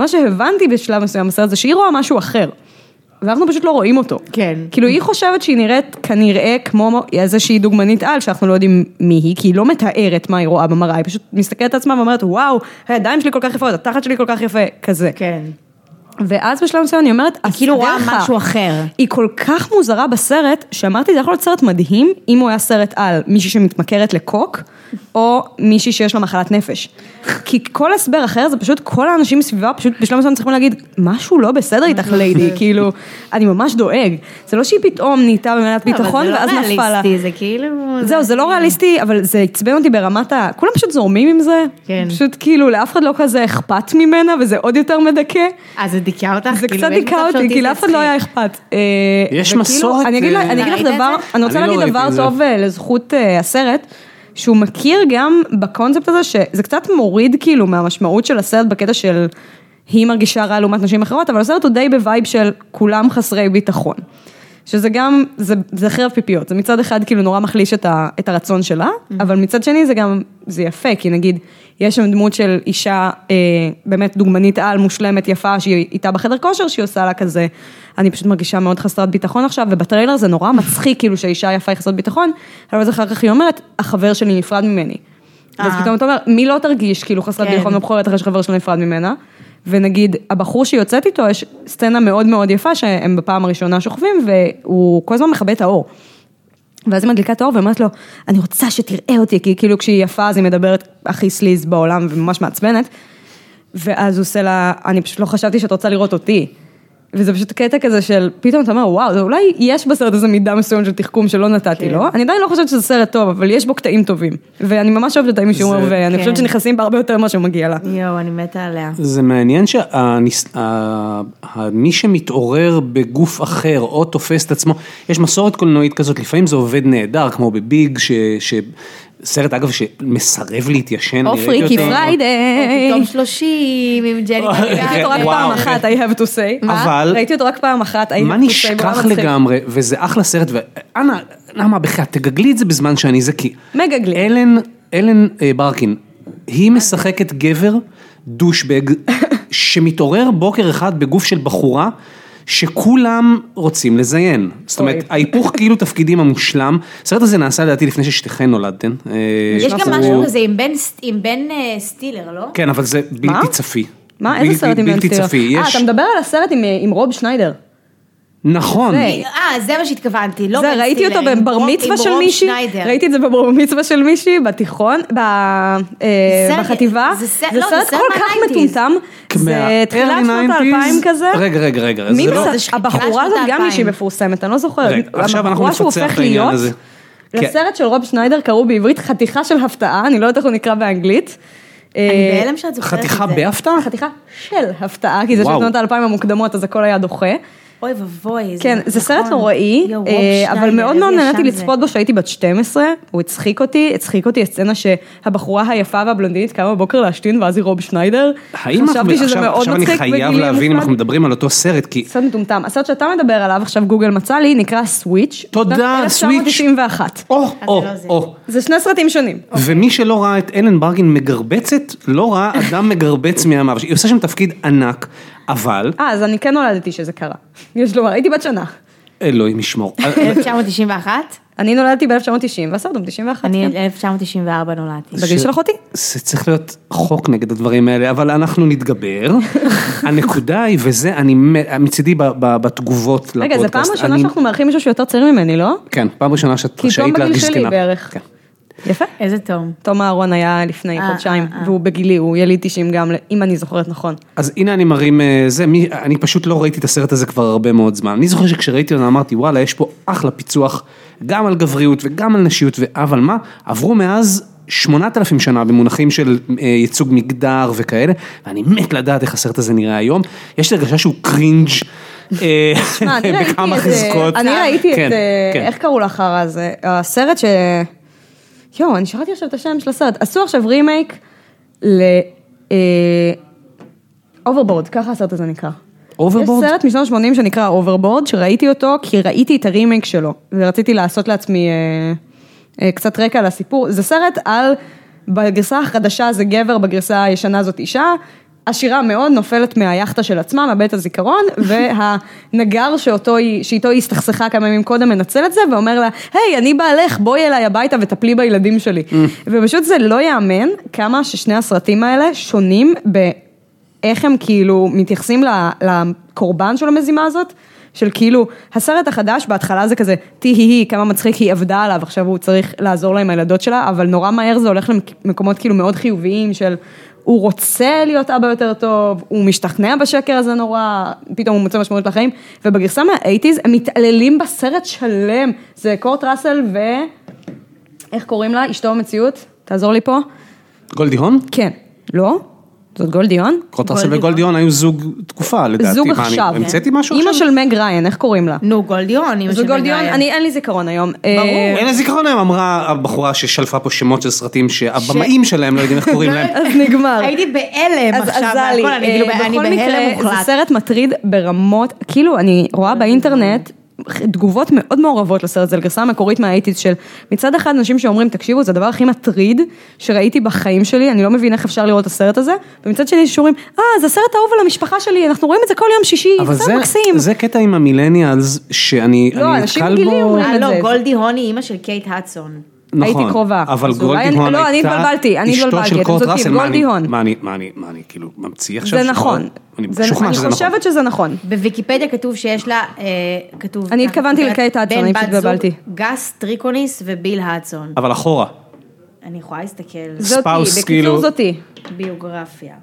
מה שהבנתי בשלב מסוים בסרט זה שהיא רואה משהו אחר. ואנחנו פשוט לא רואים אותו. כן. כאילו היא חושבת שהיא נראית כנראה כמו איזושהי דוגמנית על שאנחנו לא יודעים מי היא, כי היא לא מתארת מה היא רואה במראה, היא פשוט מסתכלת על עצמה ואומרת וואו, הידיים שלי כל כך יפות, התחת שלי כל כך יפה, כזה. כן. ואז בשלב מסוים אני אומרת, היא כאילו רואה משהו אחר. היא כל כך מוזרה בסרט, שאמרתי, זה יכול להיות סרט מדהים, אם הוא היה סרט על מישהי שמתמכרת לקוק, או מישהי שיש לה מחלת נפש. כי כל הסבר אחר זה פשוט כל האנשים מסביבה פשוט בשלב מסוים צריכים להגיד, משהו לא בסדר איתך ליידי, כאילו, אני ממש דואג. זה לא שהיא פתאום נהייתה במלאת ביטחון אבל ואז זה לא נפל לה. ריאליסטי, זה כאילו... זהו, זה לא ריאליסטי, אבל זה עצבן אותי ברמת ה... כולם פשוט זורמים עם זה. כן. פשוט כאילו, לאף אחד לא כזה אכפת ממנה, וזה עוד יותר מדכא. זה דיכא אותך? זה כאילו, קצת דיכא אותי, כי לאף אחד לא. היה אכפת. אה, יש מסורת, אני אגיד לה- אה, אני אגיד לך את דבר, זה? אני רוצה לא להגיד ראיתי דבר. טוב אה, לזכות אה, הסרט, שהוא מכיר גם בקונספט הזה, שזה קצת מוריד כאילו מהמשמעות של הסרט בקטע של היא מרגישה רע לעומת נשים אחרות, אבל הסרט הוא די בווייב של כולם חסרי ביטחון. שזה גם, זה, זה חרב פיפיות, זה מצד אחד כאילו נורא מחליש את, ה, את הרצון שלה, אבל מצד שני זה גם, זה יפה, כי נגיד, יש שם דמות של אישה, אה, באמת דוגמנית על, מושלמת, יפה, שהיא איתה בחדר כושר, שהיא עושה לה כזה, אני פשוט מרגישה מאוד חסרת ביטחון עכשיו, ובטריילר זה נורא מצחיק, כאילו שהאישה יפה היא חסרת ביטחון, אבל אז אחר כך היא אומרת, החבר שלי נפרד ממני. ואז אה. פתאום אתה אומר, מי לא תרגיש כאילו חסרת כן. ביטחון בבחורת אחרי שחבר שלה נפרד ממנה? ונגיד, הבחור שהיא יוצאת איתו, יש סצנה מאוד מאוד יפה שהם בפעם הראשונה שוכבים, והוא כל הזמן מכבה את האור. ואז היא מדליקה את האור ואומרת לו, אני רוצה שתראה אותי, כי כאילו כשהיא יפה אז היא מדברת הכי סליז בעולם וממש מעצבנת. ואז הוא עושה לה, אני פשוט לא חשבתי שאת רוצה לראות אותי. וזה פשוט קטע כזה של, פתאום אתה אומר, וואו, זה אולי יש בסרט הזה מידה מסוימת של תחכום שלא נתתי כן. לו. אני עדיין לא חושבת שזה סרט טוב, אבל יש בו קטעים טובים. ואני ממש אוהבת את האימי שומר, זה- ואני כן. חושבת שנכנסים בה הרבה יותר ממה שמגיע לה. יואו, אני מתה עליה. זה מעניין שמי שמתעורר בגוף אחר או תופס את עצמו, יש מסורת קולנועית כזאת, לפעמים זה עובד נהדר, כמו ב Big, ש... ש... סרט אגב שמסרב להתיישן, או Freaky Friday. פתאום שלושים עם ג'ני ראיתי אותו רק וואו. פעם אחת, I have to say. אבל- ראיתי אותו רק פעם אחת, I have to say. מה נשכח. לגמרי, וזה אחלה סרט, ואנא, למה בחייאת, תגגלי את זה בזמן שאני זה, כי... מגגלי. אלן, אלן אה, ברקין, היא משחקת גבר דושבג שמתעורר בוקר אחד בגוף של בחורה. שכולם רוצים לזיין, זאת אומרת. ההיפוך כאילו תפקידים המושלם, הסרט הזה נעשה לדעתי לפני ששתיכן נולדתן. אה, יש גם משהו כזה עם בן אה, סטילר, לא? כן אבל זה בלתי? צפי. מה, בלתי- איזה סרט עם בן בלתי סטילר? צפי, אה, יש, אתה מדבר על הסרט עם, עם רוב שניידר. נכון, אה, זה מה שהתכוונתי, לא זה, בן ראיתי אותו בבר מצווה של מישהי. ראיתי את זה בבר מצווה של מישהי, בתיכון, ב- אה, בחטיבה, זה סרט- זה לא, כל כך מה-90s. מטומטם, זה תחילת שנות האלפיים 90s? כזה. רגע, רגע, רגע, מי זה לא... הבחורה הזאת גם. מישהי מפורסמת, אני לא זוכרת. עכשיו אנחנו נפצח את העניין הזה. כן. לסרט של רוב שניידר קראו בעברית חתיכה של הפתעה, אני לא יודעת איך הוא נקרא באנגלית. אני אה, בהלם שאת זוכרת את זה. חתיכה בהפתעה? חתיכה של הפתעה, כי זה. שנות האלפיים המוקדמות, אז הכל היה דוחה. אוי ואבוי. כן, זה סרט נכון. נוראי, אה, אבל מאוד מאוד נהניתי. לצפות בו כשהייתי בת 12, הוא הצחיק אותי, הצחיק אותי הסצנה שהבחורה היפה והבלונדינית קמה בבוקר להשתין ואז היא רוב שניידר. האם אנחנו, עכשיו, אני חייב להבין אם. אנחנו מדברים על אותו סרט, כי סרט מטומטם. הסרט שאתה מדבר עליו, עכשיו גוגל מצא לי, נקרא סוויץ'. תודה, סוויץ'. 1991. או, זה או, לא. או. זה שני סרטים שונים. ומי שלא ראה את אלן ברגין מגרבצת, לא ראה אדם מגרבץ מימיו. היא עושה שם תפקיד ענק, אבל, אה, אז אני כן נולדתי שזה קרה. יש לומר, הייתי בת שנה. אלוהים ישמור. 1991? אני נולדתי ב-1990, והסרט הוא ב-91, אני כן. 1994 נולדתי. בגיל של אחותי. זה צריך להיות חוק נגד הדברים האלה, אבל אנחנו נתגבר. הנקודה היא, וזה, אני מצידי בתגובות לפודקאסט. רגע, זו פעם ראשונה שאנחנו מארחים מישהו שיותר צעיר ממני, לא? כן, פעם ראשונה שאת כי תום רשאית בגיל להרגיש שלי זקנה. בערך. כן. יפה. איזה תום. תום אהרון היה לפני אה, חודשיים, אה, אה. והוא בגילי, הוא יליד 90 גם, אם אני זוכרת נכון. אז הנה אני מרים זה, מי, אני פשוט לא ראיתי את הסרט הזה כבר הרבה מאוד זמן. אני זוכר שכשראיתי אותו אמרתי וואלה יש פה אחלה פיצוח גם על גבריות וגם על נשיות, אבל מה, עברו מאז שמונת אלפים שנה במונחים של ייצוג מגדר וכאלה, ואני מת לדעת איך הסרט הזה נראה היום. יש לי הרגשה שהוא קרינג' שמע, אני ראיתי בכמה חזקות. אני ראיתי כן, את, אה, כן. איך קראו לחרא הזה, הסרט ש... יואו, אני שכחתי עכשיו את השם של הסרט, עשו עכשיו רימייק ל... Overboard, ככה הסרט הזה נקרא. Overboard? יש סרט משנות ה-80 שנקרא Overboard, שראיתי אותו כי ראיתי את הרימייק שלו, ורציתי לעשות לעצמי אה, אה, קצת רקע לסיפור. זה סרט על, בגרסה החדשה זה גבר, בגרסה הישנה זאת אישה. עשירה מאוד נופלת מהיאכטה של עצמה, מאבדת הזיכרון, והנגר שאותו היא, שאיתו היא הסתכסכה כמה ימים קודם מנצל את זה, ואומר לה, היי, אני בעלך, בואי אליי הביתה וטפלי בילדים שלי. ופשוט זה לא ייאמן כמה ששני הסרטים האלה שונים ב... איך הם כאילו מתייחסים לקורבן של המזימה הזאת, של כאילו, הסרט החדש בהתחלה זה כזה, טי הי הי, כמה מצחיק היא עבדה עליו, עכשיו הוא צריך לעזור לה עם הילדות שלה, אבל נורא מהר זה הולך למקומות כאילו מאוד חיוביים של, הוא רוצה להיות אבא יותר טוב, הוא משתכנע בשקר הזה נורא, פתאום הוא מוצא משמעות לחיים, ובגרסה מהאייטיז הם מתעללים בסרט שלם, זה קורט ראסל ו... איך קוראים לה? אשתו במציאות? תעזור לי פה. גולדי הון? כן. לא? זאת גולדי הון? קרוטרסל וגולדי הון היו זוג תקופה לדעתי. זוג מה, אני עכשיו. המצאתי משהו אימא עכשיו? של מג ריין, איך קוראים לה? נו, גולדיון, אמא זו של גולדיון, מגריין. אני אין לי זיכרון היום. ברור. אה, אין לה זיכרון היום, אמרה הבחורה ששלפה פה שמות של סרטים שהבמאים שלהם לא יודעים איך קוראים להם. אז נגמר. הייתי בהלם אז עכשיו, אני כאילו, אה, אני בכל בהלם מקרה, זה מוחלט. סרט מטריד ברמות, כאילו אני רואה באינטרנט תגובות מאוד מעורבות לסרט הזה, לגרסה המקורית מהאייטיז של מצד אחד אנשים שאומרים תקשיבו זה הדבר הכי מטריד שראיתי בחיים שלי, אני לא מבין איך אפשר לראות את הסרט הזה, ומצד שני שאומרים אה זה הסרט האהוב על המשפחה שלי, אנחנו רואים את זה כל יום שישי, אבל זה זה, מקסים. זה קטע עם המילניאלס שאני לא, אני אנשים נתקל גילי בו. אומרים אה, את לא, זה. גולדי הון היא אימא של קייט הדסון. נכון, הייתי קרובה. אבל גולדי אני- הון לא, אני הייתה התבלבלתי, אני אשתו התבלבלתי, של אתם קורט צודקים, ראסל, מה גולדי אני- הון. מה אני, מה אני, מה אני כאילו ממציא עכשיו? זה? נכון, אני משוכנע אני שזה נכון. חושבת שזה נכון. בוויקיפדיה כתוב שיש לה, אה, כתוב... אני התכוונתי לקייט הדסון, בן, אני התבלבלתי. גס טריקוניס וביל הדסון. אבל אחורה, אני יכולה להסתכל, זאתי, בקיצור כאילו- זאתי. ביוגרפיה.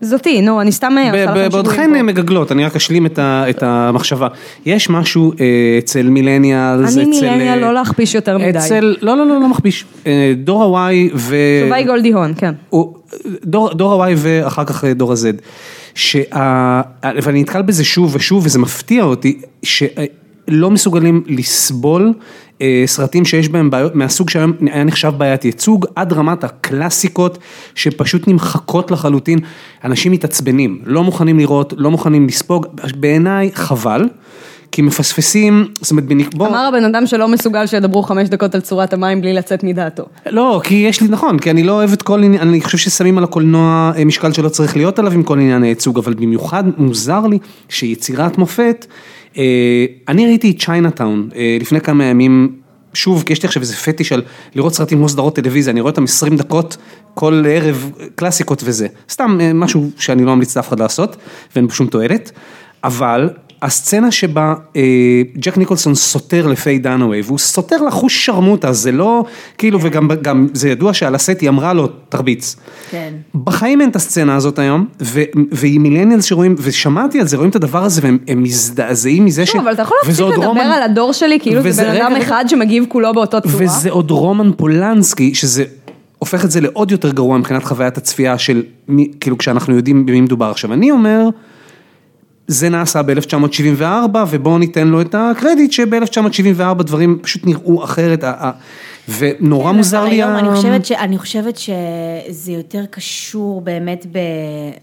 זאתי, נו, אני סתם עושה ב- לכם שיגועים בעודכן פה. מגגלות, אני רק אשלים את ה- את המחשבה. יש משהו אה, אצל מילניאלס, אני אצל... מילניאל אה, לא להכפיש יותר מדי. אצל, לא, לא, לא, לא מכפיש. אה, דור ה-Y ו... התשובה היא גולדי הון, כן. דור, דור ה-Y ואחר כך אה, דור ה-Z. שה... ואני נתקל בזה שוב ושוב וזה מפתיע אותי, שלא מסוגלים לסבול אה, סרטים שיש בהם בעיות מהסוג שהיום היה נחשב בעיית ייצוג, עד רמת הקלאסיקות שפשוט נמחקות לחלוטין. אנשים מתעצבנים, לא מוכנים לראות, לא מוכנים לספוג, בעיניי חבל. כי מפספסים, זאת אומרת, בוא, אמר הבן אדם שלא מסוגל שידברו חמש דקות על צורת המים בלי לצאת מדעתו. לא, כי יש לי, נכון, כי אני לא אוהב את כל עניין, אני חושב ששמים על הקולנוע אה, משקל שלא צריך להיות עליו עם כל עניין הייצוג, אבל במיוחד מוזר לי שיצירת מופת, אני ראיתי את Chinatown אה, לפני כמה ימים, שוב, כי יש לי עכשיו איזה פטיש על לראות סרטים כמו סדרות טלוויזיה, אני רואה אותם 20 דקות כל ערב, קלאסיקות וזה, סתם אה, משהו שאני לא ממליץ לאף אחד לעשות, ואין בו שום תועלת, אבל הסצנה שבה אה, ג'ק ניקולסון סותר לפיי דנאווי, והוא סותר לה חושרמוטה, זה לא, כאילו, וגם גם, זה ידוע שעל הסט היא אמרה לו, תרביץ. כן. בחיים אין את הסצנה הזאת היום, ו- ועם מילניאלס שרואים, ושמעתי על זה, רואים את הדבר הזה, והם הם מזדעזעים מזה ש... לא, אבל אתה יכול להפסיק לדבר על הדור שלי כאילו זה בן אדם. אחד שמגיב כולו באותו צורה. וזה עוד רומן פולנסקי, שזה הופך את זה לעוד יותר גרוע מבחינת חוויית הצפייה של, מי, כאילו כשאנחנו יודעים במי מדובר. עכשיו אני אומר, זה נעשה ב-1974 ובואו ניתן לו את הקרדיט שב-1974 דברים פשוט נראו אחרת, ונורא מוזר לי, היום ה- אני חושבת, ש, אני חושבת שזה יותר קשור באמת ב,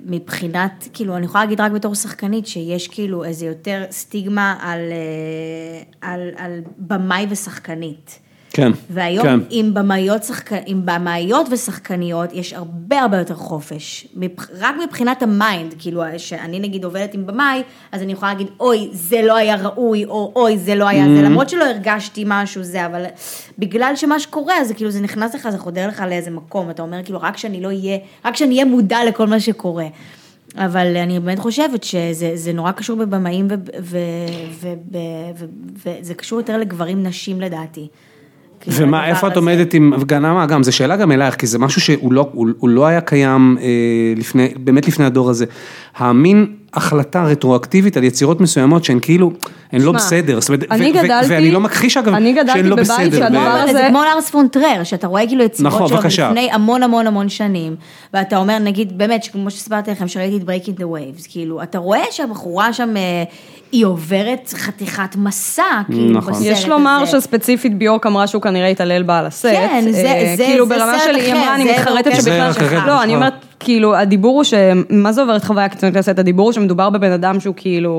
מבחינת, כאילו, אני יכולה להגיד רק בתור שחקנית, שיש כאילו איזה יותר סטיגמה על, אה, על, על במאי ושחקנית. כן, והיום כן. עם במאיות, שחק... עם במאיות ושחקניות יש הרבה הרבה יותר חופש, מבח... רק מבחינת ה mind, כאילו שאני נגיד עובדת עם במאי, אז אני יכולה להגיד אוי זה לא היה ראוי, או אוי זה לא היה זה, Mm-hmm. למרות שלא הרגשתי משהו זה, אבל בגלל שמה שקורה, אז כאילו זה נכנס לך, זה חודר לך לאיזה מקום, אתה אומר כאילו רק שאני לא אהיה, רק שאני אהיה מודע לכל מה שקורה. אבל אני באמת חושבת שזה זה נורא קשור בבמאים וזה קשור יותר לגברים נשים לדעתי. כאילו, ומה, איפה את. עומדת עם, גם, למה, גם, זו שאלה גם אלייך, כי זה משהו שהוא לא, הוא, הוא לא היה קיים אה, לפני, באמת לפני הדור הזה. המין החלטה רטרואקטיבית על יצירות מסוימות שהן כאילו, הן לא בסדר, זאת אומרת, אני גדלתי- ואני לא מכחיש אגב, אני גדלתי שהן לא בבית בסדר. שהדבר ב- הזה- זה כמו לארס פונטרר, שאתה רואה כאילו יצירות נכון, שלו בבקשה. לפני המון המון המון שנים, ואתה אומר, נגיד, באמת, כמו שסיפרתי לכם, שראיתי את Breaking the Waves, כאילו, אתה רואה שהבחורה שם, אה, היא עוברת חתיכת מסע, כאילו, נכון. בסרט יש לומר הזה. שספציפית ביורק אמרה שהוא כנראה התעלל בה על הסט. כן, זה- אה, זה- כאילו זה ברמה סרט של, היא אמרה, אני זה מתחרטת אוקיי. שבכלל... זה אחרת, לא, אני נכון. אומרת, כאילו, הדיבור הוא ש... מה זה עוברת חוויה קיצונית לסט? הדיבור הוא שמדובר בבן אדם שהוא כאילו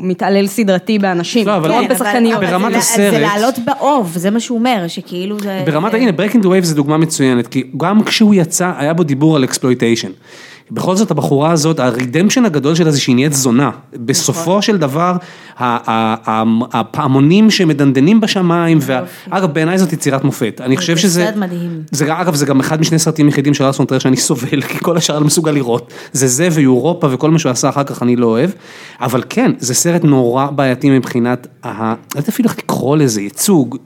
מתעלל סדרתי באנשים. לא, אבל- לא כן, אבל- בשחקניות. אבל ברמת זה- הסרט- זה לעלות באוב, זה מה שהוא אומר, שכאילו זה... ברמת, זה- הנה, Breaking the Waves זה דוגמה מצוינת, כי גם כשהוא יצא, היה בו דיבור על exploitation. בכל זאת הבחורה הזאת, ה redemption הגדול שלה זה שהיא נהיית זונה. בסופו של דבר, הפעמונים שמדנדנים בשמיים, אגב בעיניי זאת יצירת מופת. אני חושב זה שזה... סרט מדהים. זה אגב זה גם אחד משני סרטים יחידים של ארסון טרר שאני סובל, כי כל השאר לא מסוגל לראות. זה זה ואירופה וכל מה שהוא עשה אחר כך אני לא אוהב. אבל כן, זה סרט נורא בעייתי מבחינת, ה- לא יודעת אפילו איך לקרוא לזה, ייצוג.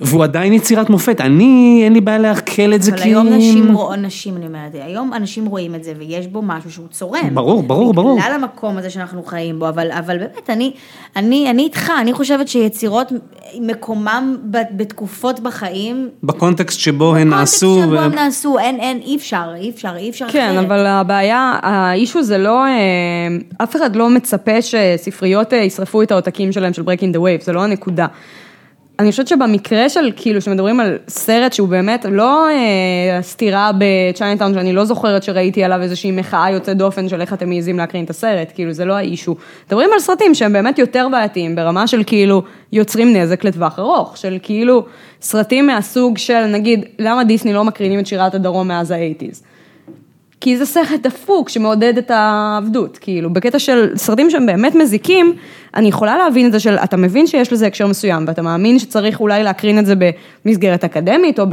והוא עדיין יצירת מופת, אני, אין לי בעיה לעכל את זה אבל כי... היום נשים רואות, נשים אני אומרת, היום אנשים רואים את זה ויש בו משהו שהוא צורם. ברור, ברור, ברור. בגלל המקום הזה שאנחנו חיים בו, אבל, אבל באמת, אני, אני, אני איתך, אני חושבת שיצירות, מקומם בתקופות בחיים, בקונטקסט שבו הן נעשו. קונטקסט שבו ו- הם נעשו, אין, אין, אי אפשר, אי אפשר, אי אפשר כן, אחרת. אבל הבעיה, האישו זה לא, אה, אף אחד לא מצפה שספריות אה, ישרפו את העותקים שלהם של Breaking the Wave, זה לא הנקודה. אני חושבת שבמקרה של, כאילו, שמדברים על סרט שהוא באמת לא אה, סתירה בצ'יינטאון, שאני לא זוכרת שראיתי עליו איזושהי מחאה יוצאת דופן של איך אתם מעיזים להקרין את הסרט, כאילו, זה לא האישו. מדברים על סרטים שהם באמת יותר בעייתיים, ברמה של כאילו, יוצרים נזק לטווח ארוך, של כאילו, סרטים מהסוג של, נגיד, למה דיסני לא מקרינים את שירת הדרום מאז האייטיז? כי זה סרט דפוק שמעודד את העבדות, כאילו, בקטע של סרטים שהם באמת מזיקים, אני יכולה להבין את זה של, אתה מבין שיש לזה הקשר מסוים, ואתה מאמין שצריך אולי להקרין את זה במסגרת אקדמית או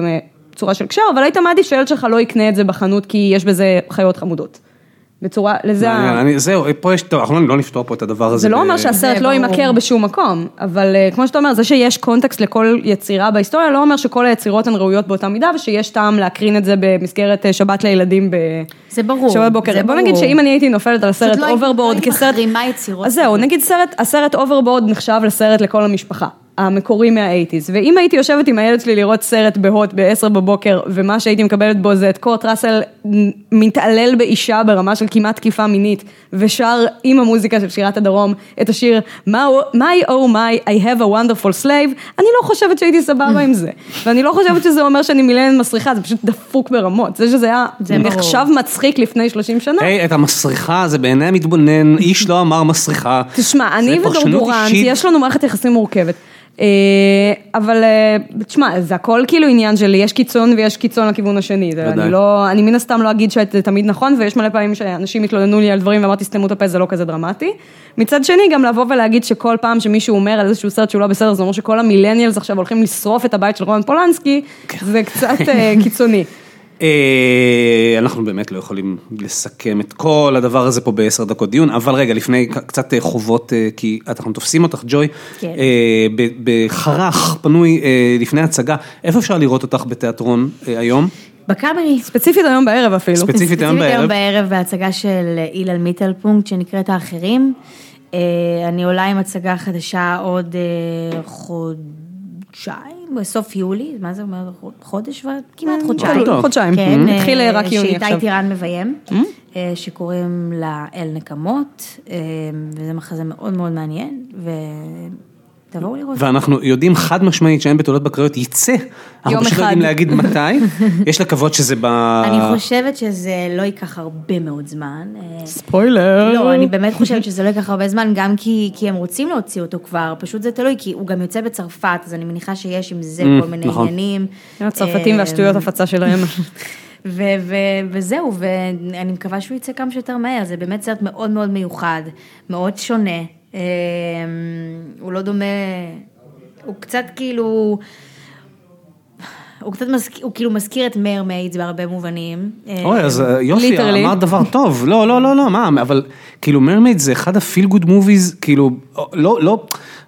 בצורה של קשר, אבל היית מעדיף שהילד שלך לא יקנה את זה בחנות כי יש בזה חיות חמודות. בצורה, לזה... ה- מעניין, אני- זהו, פה יש, טוב, אנחנו לא נפתור פה את הדבר הזה. זה לא אומר שהסרט לא. יימכר בשום מקום, אבל אה, כמו שאתה אומר, זה שיש קונטקסט לכל יצירה בהיסטוריה, לא אומר שכל היצירות הן ראויות באותה מידה, ושיש טעם להקרין את זה במסגרת אה, שבת לילדים ב... זה ברור, שבת בוקר. זה בוא ברור. נגיד שאם אני הייתי נופלת על הסרט לא Overboard לא כסרט... יצירות אז זהו. נגיד סרט, הסרט Overboard נחשב לסרט לכל המשפחה. המקורי מה eighties, ואם הייתי יושבת עם הילד שלי לראות סרט בהוט ב-10 בבוקר, ומה שהייתי מקבלת בו זה את קורט ראסל מתעלל באישה ברמה של כמעט תקיפה מינית, ושר עם המוזיקה של שירת הדרום את השיר My Oh My I Have a Wonderful Slave, אני לא חושבת שהייתי סבבה עם זה, ואני לא חושבת שזה אומר שאני מילנת מסריחה, זה פשוט דפוק ברמות, זה שזה היה. נחשב מצחיק לפני 30 שנה. היי, את המסריחה, זה בעיני המתבונן, איש לא אמר מסריחה. תשמע, אני ודורדורנט. יש לנו מערכת יחסים מורכבת. אה, אבל אה, תשמע, זה הכל כאילו עניין של יש קיצון ויש קיצון לכיוון השני. ודאי. אני לא, אני מן הסתם לא אגיד שזה תמיד נכון, ויש מלא פעמים שאנשים התלוננו לי על דברים ואמרתי סתמו את הפה, זה לא כזה דרמטי. מצד שני, גם לבוא ולהגיד שכל פעם שמישהו אומר על איזשהו סרט שהוא לא בסדר, זה אומר שכל המילניאלס עכשיו הולכים לשרוף את הבית של רומן פולנסקי, כן. זה קצת אה, קיצוני. אה, אנחנו באמת לא יכולים לסכם את כל הדבר הזה פה בעשר דקות דיון, אבל רגע, לפני קצת אה, חובות, אה, כי אנחנו תופסים אותך, ג'וי, כן. בחרך פנוי לפני הצגה, איפה אפשר לראות אותך בתיאטרון היום? בקאמרי. ספציפית היום בערב אפילו. ספציפית היום ספציפית בערב? היום בערב בהצגה של אילן מיטלפונקט שנקראת האחרים. אני עולה עם הצגה חדשה עוד חודשיים, בסוף יולי, מה זה אומר? חודש ו... כמעט חודשיים. טוב. חודשיים. כן, אה, התחיל רק יוני עכשיו. שאיתי טירן מביים, אה, שקוראים לה אל נקמות, אה, וזה מחזה מאוד מאוד מעניין, ותבואו לראות. ואנחנו יודעים חד משמעית שאין בתעודת בקריות יצא, אנחנו יום פשוט לא אחד. יודעים להגיד מתי, יש לקוות שזה ב... אני חושבת שזה לא ייקח הרבה מאוד זמן. אה, ספוילר. לא, אני באמת חושבת שזה לא ייקח הרבה זמן, גם כי, כי הם רוצים להוציא אותו כבר, פשוט זה תלוי, כי הוא גם יוצא בצרפת, אז אני מניחה שיש עם זה Mm, כל מיני נכון. עניינים. הצרפתים אה, והשטויות הפצה שלהם. ו- ו- וזהו, ואני מקווה שהוא יצא כמה שיותר מהר, זה באמת סרט מאוד מאוד מיוחד, מאוד שונה, אה, הוא לא דומה, הוא קצת כאילו, הוא קצת מזכיר, הוא כאילו מזכיר את מרמיידס בהרבה מובנים. אוי, אז אה, יופי, Literally. אמרת דבר טוב, לא, לא, לא, לא, מה, אבל כאילו מרמייד זה אחד הפיל גוד מוביז, כאילו, לא, לא,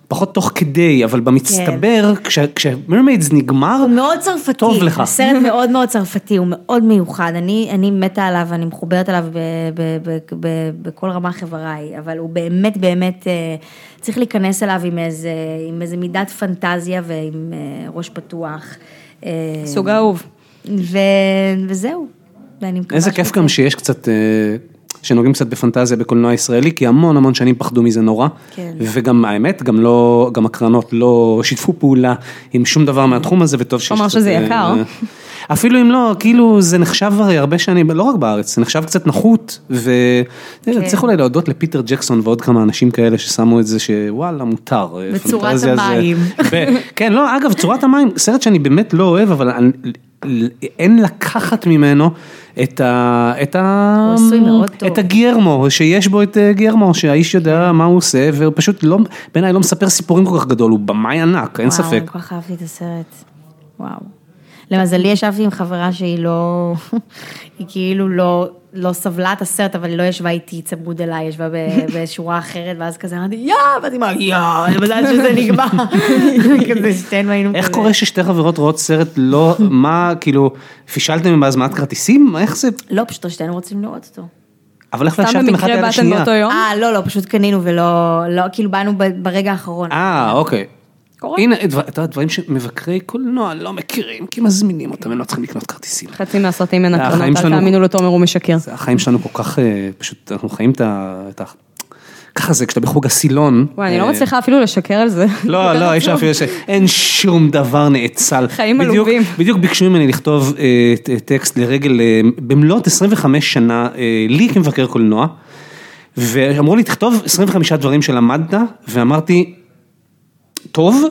פחות תוך כדי, אבל במצטבר, כשמרמיידס נגמר, הוא מאוד צרפתי, טוב לך. הסרט מאוד מאוד צרפתי, הוא מאוד מיוחד, אני, אני מתה עליו, אני מחוברת אליו ב, ב, ב, ב, בכל רמה חבריי, אבל הוא באמת באמת, אה, צריך להיכנס אליו עם איזה, עם איזה מידת פנטזיה ועם אה, ראש פתוח. אה, סוג האהוב. ו, וזהו, ואני מקווה איזה כיף גם שיש קצת, שנוגעים קצת בפנטזיה בקולנוע ישראלי, כי המון המון שנים פחדו מזה נורא, כן. וגם האמת, גם לא, גם הקרנות לא שיתפו פעולה עם שום דבר מהתחום הזה, וטוב שיש אמר קצת, שזה אה, יקר. אפילו אם לא, כאילו זה נחשב הרי הרבה שנים, לא רק בארץ, זה נחשב קצת נחות, וצריך אולי להודות לפיטר ג'קסון ועוד כמה אנשים כאלה ששמו את זה שוואלה מותר. אה, בצורת פנטזיה זה- המים. ב- כן, לא, אגב, צורת המים, סרט שאני באמת לא אוהב, אבל אני- אין לקחת ממנו את ה... את ה... את הגיירמו, שיש בו את אה, גיירמו, שהאיש יודע מה הוא עושה, והוא פשוט לא, בעיניי לא מספר סיפורים כל כך גדול, הוא במאי ענק, אין וואו, ספק. אני כל כך אהבתי את הסרט, וואו. למזלי ישבתי עם חברה שהיא לא, היא כאילו לא, לא סבלה את הסרט, אבל היא לא ישבה איתי צמוד אליי, ישבה בשורה אחרת, ואז כזה אמרתי, יא, ואז היא אמרה, יא, אני יודעת שזה נגמר. כזה שתינו היינו איך. קורה ששתי חברות רואות סרט לא, מה, כאילו, פישלתם בהזמנת כרטיסים? איך זה? לא, פשוט שתינו רוצים לראות אותו. אבל איך לא סתם ישבתם אחת במקרה ליד באתם השנייה? באותו יום? אה, לא, לא, פשוט קנינו ולא, לא, כאילו באנו ברגע האחרון. אה, אוקיי. קורה. הנה, דבר- אתה יודע, דברים שמבקרי קולנוע לא מכירים, כי מזמינים אותם, הם לא צריכים לקנות כרטיסים. חצי מהסרטים אין הקרנות, אל תאמינו לתומר, הוא משקר. זה החיים שלנו כל כך, אה, פשוט, אנחנו חיים את ה... את ככה זה, כשאתה בחוג הסילון. וואי, אני לא אה, מצליחה אפילו לשקר על זה. לא, לא, יש אפילו שאין שום דבר נאצל. חיים עלובים. בדיוק ביקשו ממני לכתוב אה, טקסט לרגל, במלאת 25 שנה, לי כמבקר קולנוע, ואמרו לי, תכתוב 25 דברים שלמדת, ואמרתי, טוב.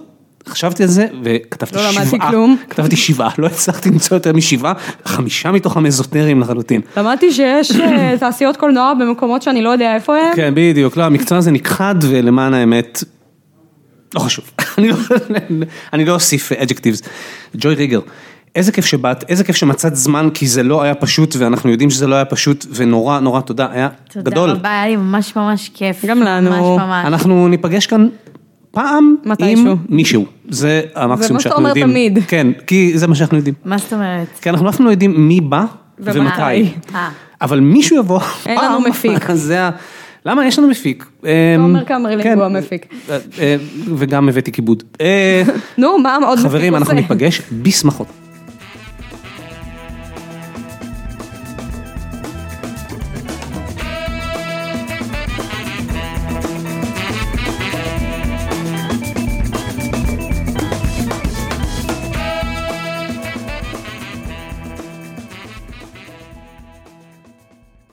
חשבתי על זה וכתבתי לא שבעה, למדתי כלום. כתבתי שבעה, לא הצלחתי למצוא יותר משבעה, חמישה מתוכם אזוטריים לחלוטין. למדתי שיש אה, תעשיות קולנוע במקומות שאני לא יודע איפה הם. כן, בדיוק, לא, המקצוע הזה נכחד ולמען האמת, לא חשוב, אני לא- אני לא אוסיף אג'קטיבס. ג'וי ריגר, איזה כיף שבאת, איזה כיף שמצאת זמן, כי זה לא היה פשוט, ואנחנו יודעים שזה לא היה פשוט, ונורא נורא תודה, היה תודה גדול. רבה, היה לי ממש ממש כיף. גם לנו. ממש ממש. אנחנו ניפגש כאן פעם מתישהו. עם מישהו, זה המקסימום מה שאתה שאנחנו אומר יודעים. תמיד. כן, כי זה מה שאנחנו יודעים. מה זאת אומרת? כי אנחנו אף פעם לא יודעים מי בא ומתי. אה. אבל מישהו יבוא. אין לנו פעם, מפיק. זה ה... למה? יש לנו מפיק. תומר קמרלינג כן, הוא המפיק. אה, אה, וגם הבאתי כיבוד. נו, מה עוד מפיק חברים, אנחנו עושה? ניפגש בשמחות.